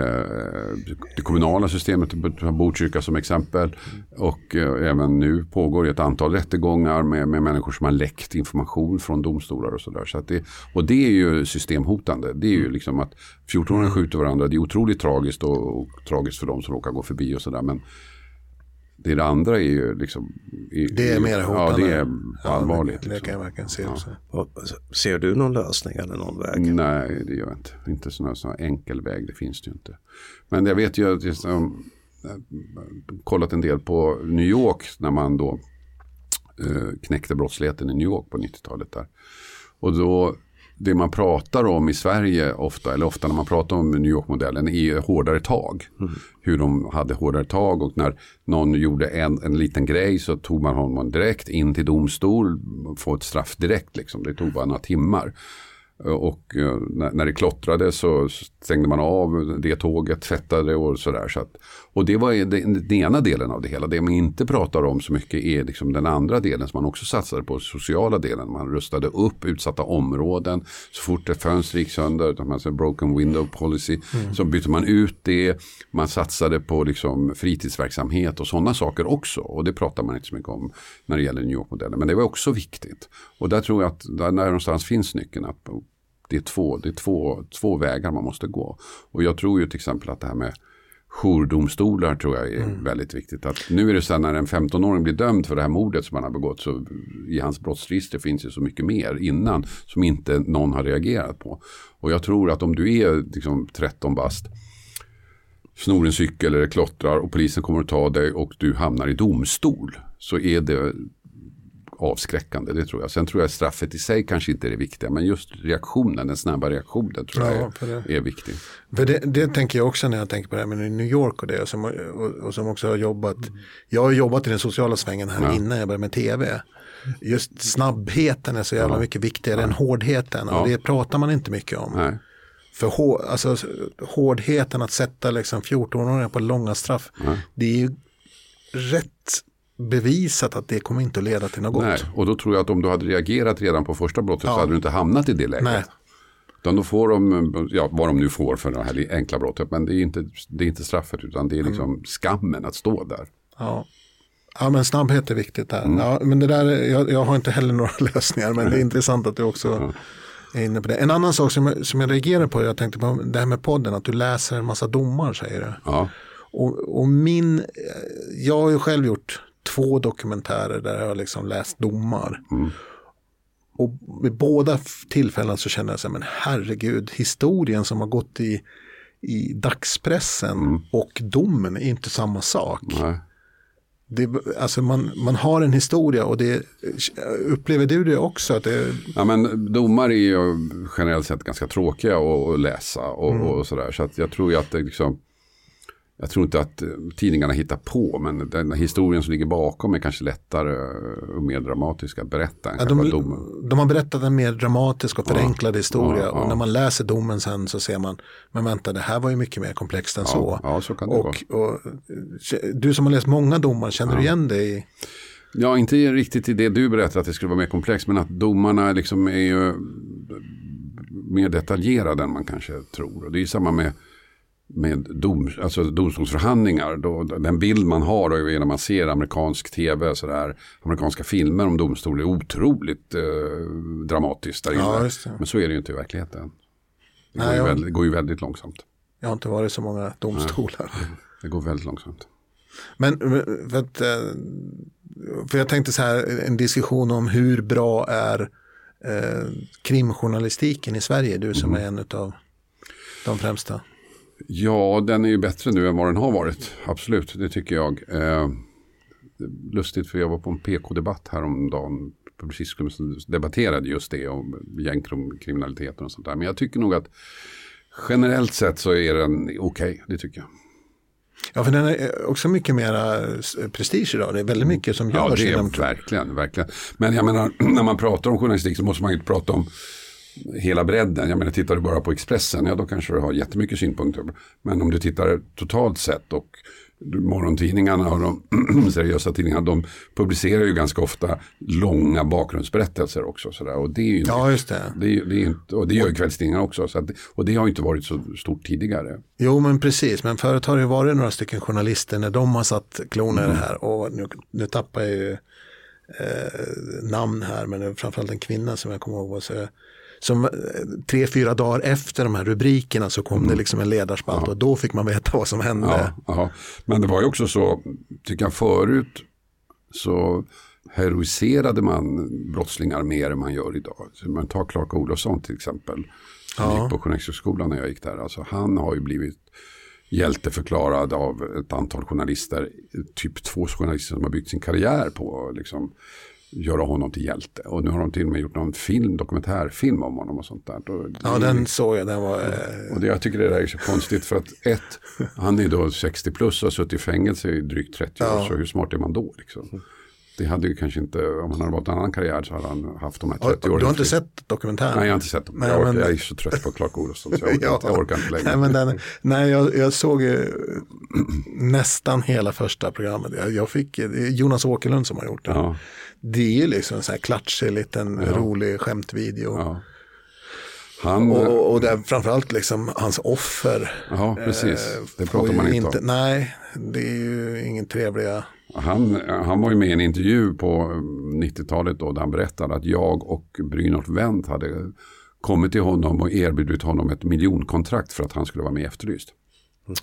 det kommunala systemet, Botkyrka som exempel. Och eh, även nu pågår ett antal rättegångar med, med människor som har läckt information från domstolar och sådär. Så att det, och det är ju systemhotande. Det är ju liksom att 14-åringar skjuter varandra, det är otroligt tragiskt och, och tragiskt för de som råkar gå förbi och sådär. Men det, det andra är ju liksom... i- Det är mer hotande. Ja, det är allvarligt. Ja, det, det liksom. kan jag verkligen se också. Och Ser du någon lösning eller någon väg? Nej, det gör jag inte. Inte sån här, sån här enkel väg, det finns det ju inte. Men jag vet ju att just, um, jag har kollat en del på New York när man då eh, knäckte brottsligheten i New York på 90-talet där. Och då, det man pratar om i Sverige ofta, eller ofta när man pratar om New York-modellen, är hårdare tag. Hur de hade hårdare tag och när någon gjorde en, en liten grej så tog man honom direkt in till domstol, få ett straff direkt liksom. Det tog bara några timmar. Och eh, när, det klottrade så stängde man av det tåget, tvättade och sådär. Så att, och det var den, ena delen av det hela. Det man inte pratar om så mycket är liksom den andra delen som man också satsade på, sociala delen. Man rustade upp utsatta områden. Så fort ett fönster gick sönder, man säger broken window policy, så bytte man ut det. Man satsade på liksom fritidsverksamhet och sådana saker också. Och det pratar man inte så mycket om när det gäller New York-modellen. Men det var också viktigt. Och där tror jag att där någonstans finns nyckeln. Att det är, två, det är två, två vägar man måste gå. Och jag tror ju till exempel att det här med jourdomstolar tror jag är väldigt viktigt. Att nu är det så här när en 15-åring blir dömd för det här mordet som han har begått så i hans brottsregister finns det så mycket mer innan som inte någon har reagerat på. Och jag tror att om du är liksom 13 bast snor en cykel eller klottrar och polisen kommer att ta dig och du hamnar i domstol så är det avskräckande, det tror jag. Sen tror jag straffet i sig kanske inte är det viktiga, men just reaktionen, den snabba reaktionen tror Ja, jag är, är viktig. För det, det tänker jag också när jag tänker på det här med New York och det. Och som, och, och som också har jobbat. Jag har jobbat i den sociala svängen här Ja. innan jag började med tv. Just snabbheten är så jävla mycket viktigare än hårdheten. Och Ja. det pratar man inte mycket om. Nej. För hår, alltså, hårdheten att sätta liksom 14-åringar på långa straff. Det är ju rätt bevisat att det kommer inte att leda till något Nej. gott. Och då tror jag att om du hade reagerat redan på första brottet så Ja. hade du inte hamnat i det läget. Nej. Utan då får de, ja vad de nu får för det här enkla brottet, men det är inte, det är inte straffet utan det är liksom Mm. skammen att stå där. Ja. ja, men snabbhet är viktigt där. Ja, men det där, jag, jag har inte heller några lösningar, men det är intressant att du också är inne på det. En annan sak som jag, som jag reagerar på, jag tänkte på det här med podden, att du läser en massa domar säger du. Ja, Och, och min, jag har ju själv gjort två dokumentärer där jag har liksom läst domar. Och vid båda tillfällen så kände jag så här, men herregud, historien som har gått i, i dagspressen och domen är inte samma sak. nej. Det, alltså man, man har en historia och det, upplever du det också? Att det, Ja, men domar är ju generellt sett ganska tråkiga att att läsa och, Mm. och sådär. Så att jag tror ju att det liksom, jag tror inte att eh, tidningarna hittar på, men den historien som ligger bakom är kanske lättare och mer dramatisk att berätta än ja, de, domen. de har berättat en mer dramatisk och förenklad historia ja, ja. och när man läser domen sen så ser man, men vänta det här var ju mycket mer komplext än så. Ja, så kan det vara. och, och, du som har läst många domar, känner du igen dig i? Ja, inte riktigt i det du berättar att det skulle vara mer komplext, men att domarna liksom är ju mer detaljerade än man kanske tror. Och det är ju samma med, med dom, alltså domstolsförhandlingar. Då, den bild man har och när man ser amerikansk tv, så där, amerikanska filmer om domstol är otroligt eh, dramatiskt där Ja. Men så är det ju inte i verkligheten. Det går, Nej, ju, jag- väldigt, går ju väldigt långsamt. Jag har inte varit så många domstolar. Det går väldigt långsamt. Men för, att, eh, för jag tänkte så här, en diskussion om hur bra är eh, krimjournalistiken i Sverige, du som är en av de främsta. Ja, den är ju bättre nu än vad den har varit. Absolut, det tycker jag. Eh, lustigt för jag var på en PK-debatt häromdagen. Publicistklubben debatterade just det om gängkriminaliteten och sånt där. Men jag tycker nog att generellt sett så är den okej, det tycker jag. Ja, för den är också mycket mera prestige idag. Det är väldigt mycket som görs. Ja, det är inom- verkligen, verkligen. Men jag menar, när man pratar om journalistik så måste man ju inte prata om hela bredden. Jag menar, tittar du bara på Expressen, ja då kanske du har jättemycket synpunkter. Men om du tittar totalt sett och morgontidningarna och de seriösa tidningarna, de publicerar ju ganska ofta långa bakgrundsberättelser också. Sådär. Och det är ju Ja, just det. det, är, det, är inte, och det gör ju kvällstidningarna också. Så att, och det har ju inte varit så stort tidigare. Jo, men precis. Men förut har det ju varit några stycken journalister när de har satt klon Mm. här. Och nu, nu tappar jag ju eh, namn här, men framförallt en kvinna som jag kommer ihåg. Så, som eh, tre, fyra dagar efter de här rubrikerna så kom det liksom en ledarspalt och då fick man veta vad som hände. Mm. Ja, ja. Men det var ju också så, tycker jag förut, så heroiserade man brottslingar mer än man gör idag. Så man tar Clark Olofsson till exempel, Ja. gick på Journalisthögskolan när jag gick där. Alltså, han har ju blivit hjälteförklarad av ett antal journalister, typ två journalister som har byggt sin karriär på liksom, göra honom till hjälte. Och nu har de till och med gjort någon film, dokumentärfilm om honom och sånt där. Då- Ja, den såg jag. Den var, eh, och det, jag tycker det där är så konstigt för att ett, han är då 60 plus och har suttit i fängelse i drygt 30 år. Ja. Så hur smart är man då? Liksom? Det hade ju kanske inte, om han hade valt en annan karriär så hade han haft de här 30 du åren. har inte sett dokumentären? Nej, jag har inte sett dem. Nej, jag, orkar, men- jag är så trött på Clark Olofsson så jag orkar, inte, jag orkar inte längre. Nej, men den, nej jag, jag såg nästan hela första programmet. Jag, jag fick, det Jonas Åkerlund som har gjort den. Ja, Det är ju liksom en sån här klatschig liten rolig skämtvideo. ja. Han, Och, och, där framförallt liksom hans offer. ja, precis. Det eh, får pratar man inte om. Nej, det är ju ingen trevliga. Han, han var ju med i en intervju på 90-talet då där han berättade att jag och Brynolf Wendt hade kommit till honom och erbjudit honom ett miljonkontrakt för att han skulle vara med i Efterlyst.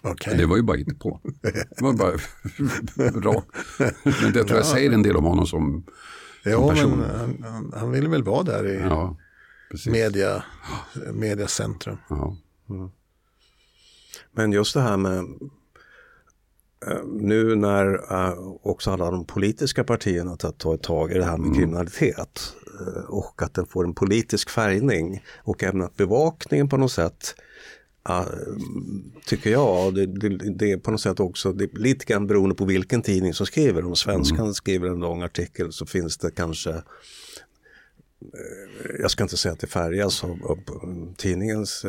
Okej. Det var ju bara inte på. Det var bara bra. Men det tror jag säger en del om honom som, som Ja, person. men han, han, han ville väl vara där i Ja, media, mediacentrum. Ja. Men just det här med eh, nu när eh, också alla de politiska partierna tar tagit tag i det här med kriminalitet eh, och att den får en politisk färgning och även att bevakningen på något sätt eh, tycker jag, det, det, det är på något sätt också det lite grann beroende på vilken tidning som skriver. Om Svenskan skriver en lång artikel så finns det kanske eh, jag ska inte säga att det färgas av, av tidningens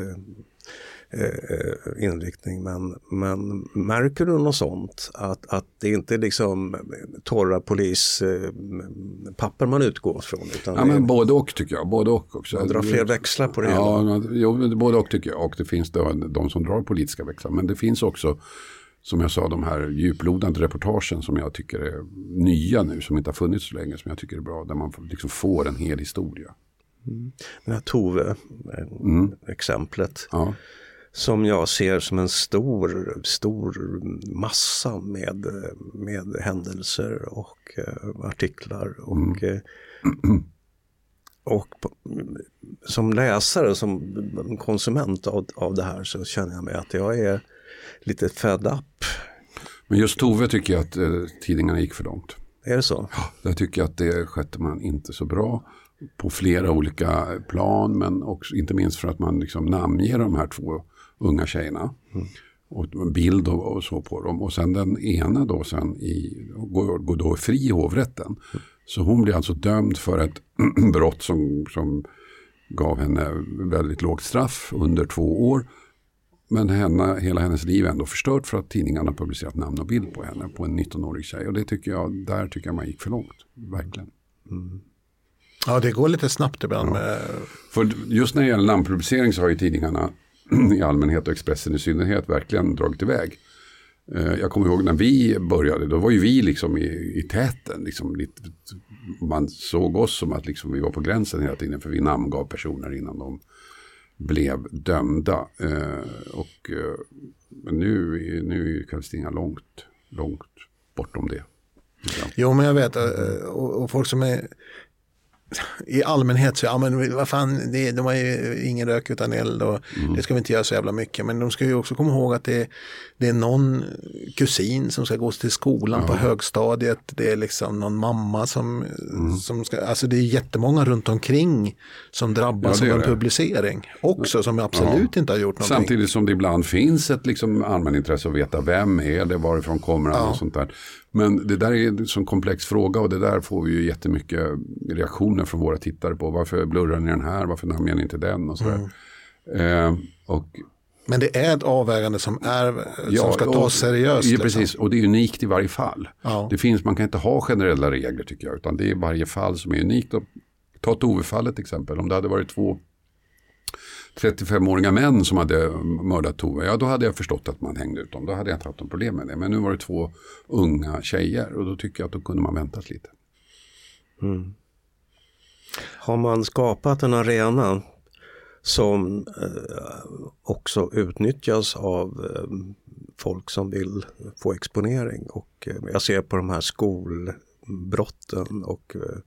eh, eh, inriktning. Men, men märker du något sånt? Att, att det inte är liksom torra polispapper man utgår från? Utan ja, det är- men både och tycker jag. Både och också. man drar fler växlar på det hela. Ja, jo, både och tycker jag. Och det finns då de som drar politiska växlar. Men det finns också, som jag sa, de här djuplodande reportagen som jag tycker är nya nu, som inte har funnits så länge, som jag tycker är bra. Där man liksom får en hel historia. Den här Tove, eh, exemplet. Ja, som jag ser som en stor, stor massa med, med händelser och eh, artiklar. Och, eh, och på, som läsare, som konsument av, av det här så känner jag mig att jag är lite fed up. men just Tove tycker jag att eh, tidningarna gick för långt. Är det så? Jag tycker att det skötte man inte så bra på flera olika plan. Men också, inte minst för att man liksom namnger de här två unga tjejerna. Och en bild och, och så på dem. Och sen den ena då sen i, går, går då fri i hovrätten. Så hon blir alltså dömd för ett brott som, som gav henne väldigt lågt straff under två år. Men henne, hela hennes liv är ändå förstört för att tidningarna publicerat namn och bild på henne på en 19-årig tjej. Och det tycker jag, där tycker jag man gick för långt. Verkligen. Ja, det går lite snabbt ibland. Med, För just när det gäller namnpublicering så har ju tidningarna i allmänhet och Expressen i synnerhet verkligen dragit iväg. Eh, jag kommer ihåg när vi började, då var ju vi liksom i, i täten. Liksom lite, man såg oss som att liksom vi var på gränsen hela tiden för vi namngav personer innan de blev dömda. Eh, och, eh, men nu, nu är ju långt, långt bortom det. jo, men jag vet. Eh, och, och folk som är i allmänhet så, ja men vad fan, det, de har ju ingen rök utan eld och Mm. det ska vi inte göra så jävla mycket. Men de ska ju också komma ihåg att det, det är någon kusin som ska gå till skolan på högstadiet. Det är liksom någon mamma som, Mm. som ska, alltså det är jättemånga runt omkring som drabbas Ja, av en det. publicering också som absolut inte har gjort någonting. Samtidigt som det ibland finns ett liksom allmänintresse att veta vem är det, varifrån kommer han och sånt där. Men det där är en sån komplex fråga och det där får vi ju jättemycket reaktioner från våra tittare på. Varför blurrar ni den här, varför namnger ni inte den och sådär. Mm. Eh, och Men det är ett avvägande som, är, som Ja, ska tas seriöst. Ja, liksom. precis. Och det är unikt i varje fall. Ja. Det finns, man kan inte ha generella regler tycker jag. Utan det är varje fall som är unikt. Ta Tove-fallet till exempel. Om det hade varit två 35-åriga män som hade mördat Tove. Ja, då hade jag förstått att man hängde ut dem. Då hade jag inte haft något problem med det. Men nu var det två unga tjejer. Och då tycker jag att då kunde man väntat lite. Mm. Har man skapat en arena som eh, också utnyttjas av eh, folk som vill få exponering och eh, jag ser på de här skolbrotten och eh,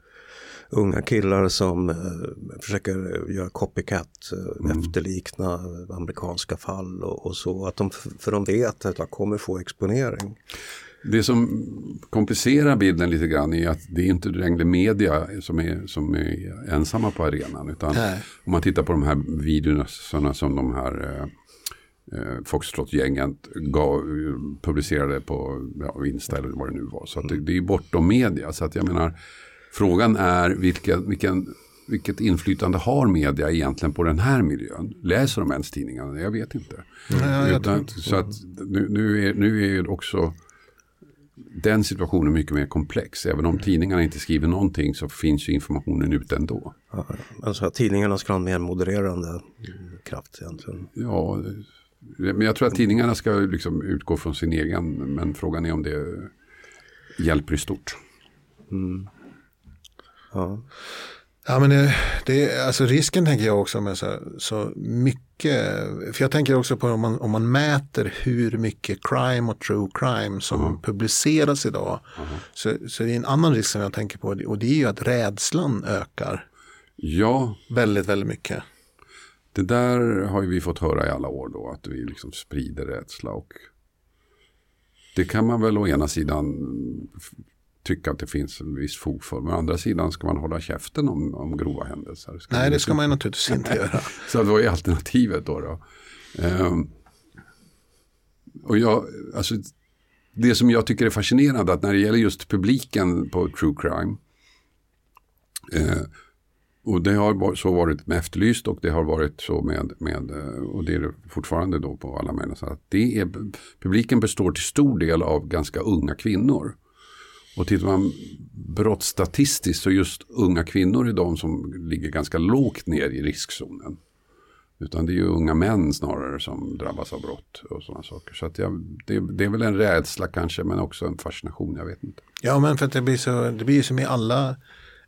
unga killar som eh, försöker göra copycat, eh, efterlikna amerikanska fall och, och så. Att de, för de vet att de kommer få exponering. Det som komplicerar bilden lite grann är att det är inte längre media som är, som är ensamma på arenan. Utan Nej. om man tittar på de här videorna som de här eh, eh, Foxtrot-gängen publicerade på ja, Insta eller vad det nu var. Så att det, det är bortom media. Så att jag menar, frågan är vilken, vilken, vilket inflytande har media egentligen på den här miljön? Läser de ens tidningarna? Jag vet inte. Nej, jag Utan, så att nu, nu, är, nu är ju också den situationen mycket mer komplex. Även om tidningarna inte skriver någonting så finns ju informationen ute ändå. Ja, Alltså tidningarna ska ha en mer modererande mm, kraft egentligen. Ja, men jag tror att tidningarna ska liksom utgå från sin egen, men frågan är om det hjälper i stort. Ja. Ja, men det, det, är- alltså risken tänker jag också med så, så mycket, för jag tänker också på om man, om man mäter hur mycket crime och true crime som publiceras idag. Så, så det är en annan risk som jag tänker på och det är ju att rädslan ökar Ja, väldigt, väldigt mycket. det där har ju vi fått höra i alla år då, att vi liksom sprider rädsla. Och det kan man väl å ena sidan tycka att det finns en viss fog för. Men å andra sidan ska man hålla käften om, om grova händelser. Ska Nej, det ska man ju naturligtvis inte göra. Så vad är alternativet då? då? Ehm, och jag, alltså, det som jag tycker är fascinerande att när det gäller just publiken på true crime. Eh, och det har var- så varit med Efterlyst och det har varit så med, med eh, och det är det fortfarande då på alla sätt. att Det är, publiken består till stor del av ganska unga kvinnor. Och tittar man brottsstatistiskt så just unga kvinnor är de som ligger ganska lågt ner i riskzonen. Utan det är ju unga män snarare som drabbas av brott och sådana saker. Så jag, det, det är väl en rädsla kanske men också en fascination, jag vet inte. Ja, men för att det blir så, det blir ju som i alla,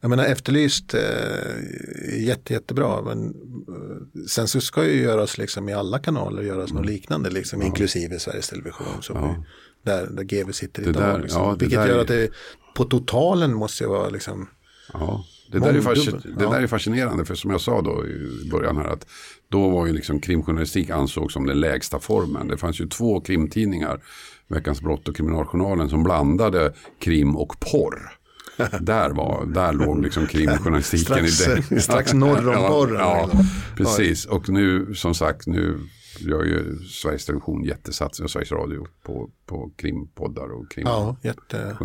jag menar efterlyst eh, jätte, jättebra, men eh, sen så ska ju göras liksom i alla kanaler göras Mm. något liknande, liksom, inklusive Sveriges Television, som vi, där, där GV sitter Det idag. där- liksom. ja, Vilket gör är- att det på totalen måste vara liksom, Ja, det där, är det ja. där är fascinerande för som jag sa då i början här att då var ju liksom krimjournalistik ansågs som den lägsta formen. Det fanns ju två krimtidningar, Veckans brott och Kriminaljournalen som blandade krim och porr. Där, var, där låg liksom krimjournalistiken Strax- i det. strax norr om ja, porren. Ja, precis. Och nu som sagt, nu gör ju Sveriges Television jättesatsning och Sveriges Radio på, på krimpoddar och krim ja, jätte,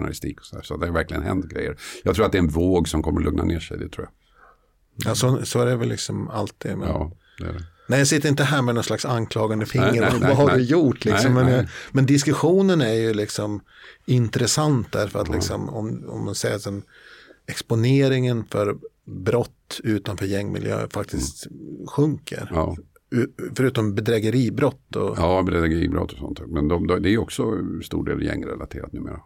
så, så det har verkligen hänt grejer. Jag tror att det är en våg som kommer lugna ner sig, det tror jag. ja, så, så är det väl liksom alltid. Men, Ja, det är det. Nej, jag sitter inte här med någon slags anklagande finger. Nej, nej, vad nej, har nej. du gjort? Liksom? Men, nej. men diskussionen är ju liksom intressant därför att liksom, om, om man säger att en exponeringen för brott utanför gängmiljö faktiskt sjunker. Mm. Ja, U- Förutom bedrägeribrott. Och, ja. ja bedrägeribrott och sånt. Men de, de, det är också stor del gängrelaterat numera.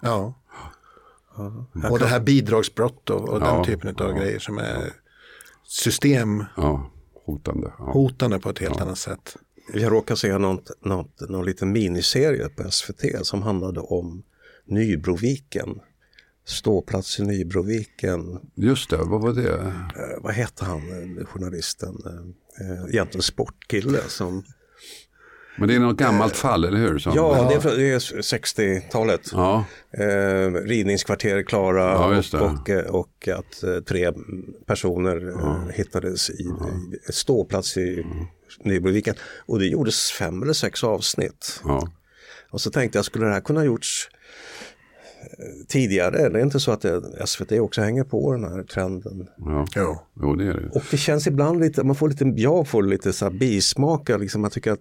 Och det här bidragsbrott och, och Ja, den typen av ja, grejer som är Ja, hotande. Ja. på ett helt annat sätt. Jag råkade se något, något, någon liten miniserie på SVT som handlade om Nybroviken. ståplats i Nybroviken. Just det, vad var det? Eh, vad hette han, eh, journalisten? Eh, egentligen sportkille som... Men det är något gammalt fall, eller hur? Som... Ja, det är, är 60-talet. Ja, Eh, rivningskvarter Klara Ja, och, eh, och att eh, tre personer eh, hittades i, i ett ståplats i Nybroviken. Och det gjordes fem eller sex avsnitt. ja. Och så tänkte jag, skulle det här kunna gjorts eh, tidigare? Det är inte så att det, SVT också hänger på den här trenden. ja. Jo. Jo, det är det. Och det känns ibland lite, man får lite, jag får lite så här bismak, liksom, jag tycker att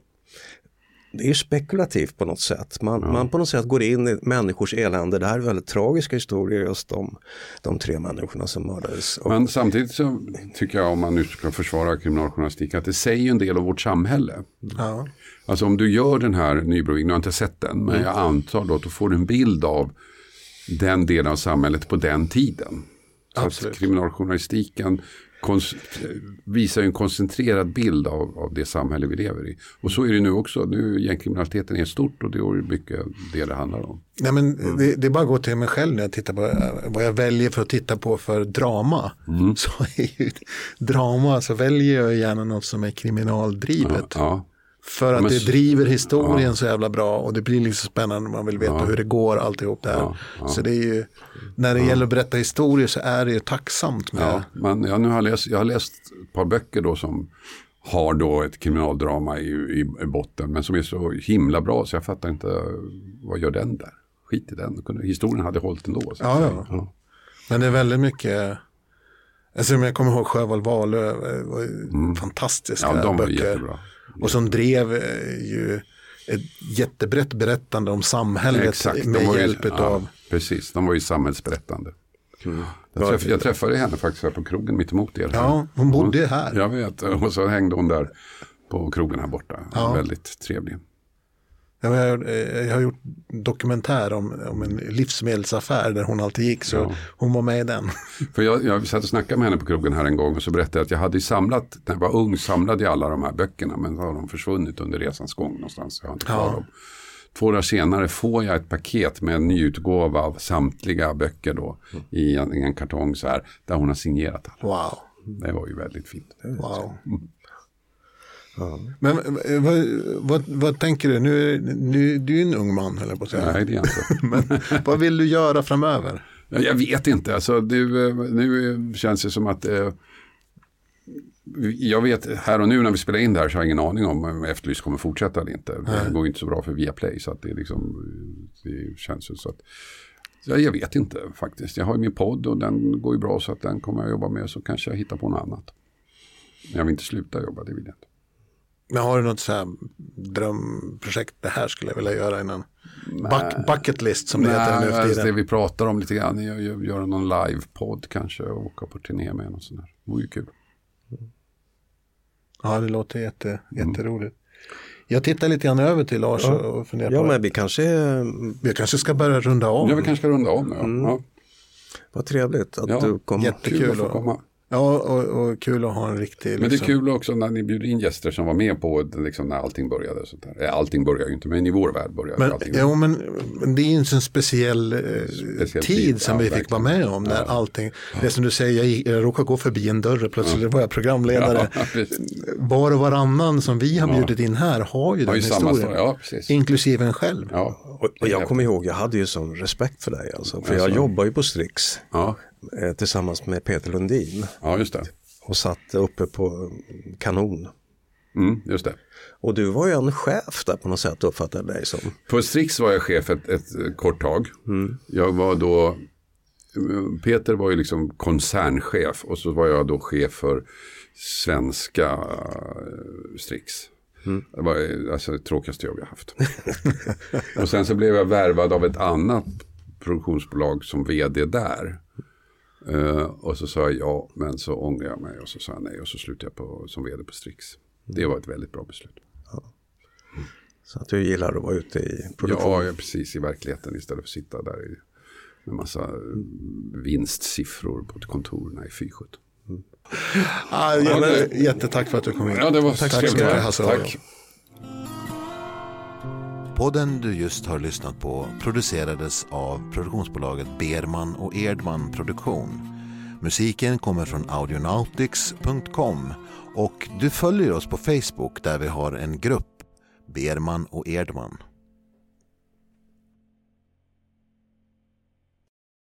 det är spekulativt på något sätt. Man, man på något sätt går in i människors elände. Det här är väldigt tragiska historier just om de tre människorna som mördades. Och, Men samtidigt så tycker jag, om man nu ska försvara kriminaljournalistik, att det säger en del om vårt samhälle. Ja. Alltså om du gör den här Nybroviken, nu har jag inte sett den, men jag antar då att du får en bild av den delen av samhället på den tiden. Så kriminaljournalistiken visar ju en koncentrerad bild av, av det samhälle vi lever i. Och så är det nu också. Nu gängkriminaliteten är stort och det är mycket det det handlar om. Nej, men det, det är bara att gå till mig själv när jag tittar på vad jag väljer för att titta på för drama. Så är ju drama så väljer jag gärna något som är kriminaldrivet. Ja, För att men det driver historien så jävla bra och det blir liksom spännande. Man vill veta hur det går alltihop det här. Ja, ja. Så det är ju, när det gäller att berätta historier så är det ju tacksamt med. ja. Men jag, nu har läst, jag har läst ett par böcker då som har då ett kriminaldrama i, i, botten. Men som är så himla bra så jag fattar inte vad gör den där. Skit i den. Historien hade hållit ändå. Så. Ja, ja. Men det är väldigt mycket, alltså jag kommer ihåg Sjöwall Wahlöö, eh, ju fantastiska Mm. Ja, de var böcker. jättebra. Och som drev eh, ju ett jättebrett berättande om samhället Exakt, med ju, hjälp ja, av Precis, de var ju samhällsberättande. Jag, träff, jag träffade henne faktiskt här på krogen mitt emot er. Ja, hon bodde här. Jag vet, och så hängde hon där på krogen här borta. Ja. Väldigt trevlig. Jag har, eh, jag har gjort dokumentär om, om en livsmedelsaffär där hon alltid gick så hon var med i den. För jag, jag satt och snackade med henne på krogen här en gång och så berättade jag att jag hade samlat, när jag var ung samlade jag alla de här böckerna men så har de försvunnit under resans gång någonstans. Jag har inte kvar Ja. dem. Två dagar senare får jag ett paket med en nyutgåva av samtliga böcker då i en, i en kartong så här där hon har signerat alla. Wow. Det var ju väldigt fint. Wow. Men eh, vad, vad, vad tänker du? Nu, nu, du är ju en ung man, eller på att säga. Nej, det är jag inte. Men vad vill du göra framöver? Ja, Jag vet inte, alltså, du, eh, nu känns det som att eh, jag vet här och nu när vi spelar in det här så har jag ingen aning om Efterlyst kommer fortsätta eller inte. Det går ju inte så bra för Viaplay så att det, är liksom, det känns så att ja, jag vet inte faktiskt. Jag har ju min podd och den går ju bra så att den kommer jag jobba med så kanske jag hittar på något annat. Men jag vill inte sluta jobba, det vill jag inte. Men har du något så här drömprojekt? Det här skulle jag vilja göra innan. Buck, bucket list som det heter nu för alltså, det tiden. vi pratar om lite grann, göra någon livepodd kanske och åka på turné med något sånt där. Det vore ju kul. Ja, det låter jätte, jätteroligt. Jag tittar lite grann över till Lars och- och funderar ja på. men vi kanske, Vi kanske ska börja runda av. Ja, vi kanske ska runda om. Ja. Ja. vad trevligt att Ja, du kom. jättekul. Kul att få och- komma. Ja, och, och kul att ha en riktig... Men det är liksom- kul också när ni bjuder in gäster som var med på liksom, när allting började. och Sånt där. Eh, Allting börjar ju inte, men i vår värld började Men, allting. jo, men, men det är ju en sån speciell, eh, Speciell tid, tid, som ja, vi fick verkligen. vara med om. När allting, det som du säger, jag, gick- jag råkade gå förbi en dörr och plötsligt var jag programledare. Ja. Var och varannan som vi har bjudit in här har ju Har den ju samma historien. Ja. Inklusive en själv. Ja. Och, och jag kommer ihåg, jag hade ju sån respekt för dig alltså. För jag jobbar ju på Strix Ja. Tillsammans med Peter Lundin. ja, just det. Och satt uppe på kanon. Mm, just det. Och du var ju en chef där på något sätt uppfattade dig som. På Strix var jag chef ett, ett eh, kort tag. Jag var då, Peter var ju liksom koncernchef och så var jag då chef för svenska eh, Strix. Det var eh, alltså det tråkigaste jobb jag haft. och sen så blev jag värvad av ett annat produktionsbolag som vd där. Eh, och så sa jag ja, men så ångrar jag mig och så sa jag nej och så slutade jag på, som vd på Strix. Det var ett väldigt bra beslut. Så att du gillar att vara ute i produktion. Ja, ja, precis i verkligheten istället för att sitta där i, med massa vinstsiffror på kontoren i Fyrskjut. Ah, jätte, jättetack för att du kom hit. Ja, det var Tack så trevligt. mycket Tack. Podden du just har lyssnat på producerades av produktionsbolaget Berman och Erdman Produktion. Musiken kommer från audionautics.com och du följer oss på Facebook där vi har en grupp, Berman och Erdman.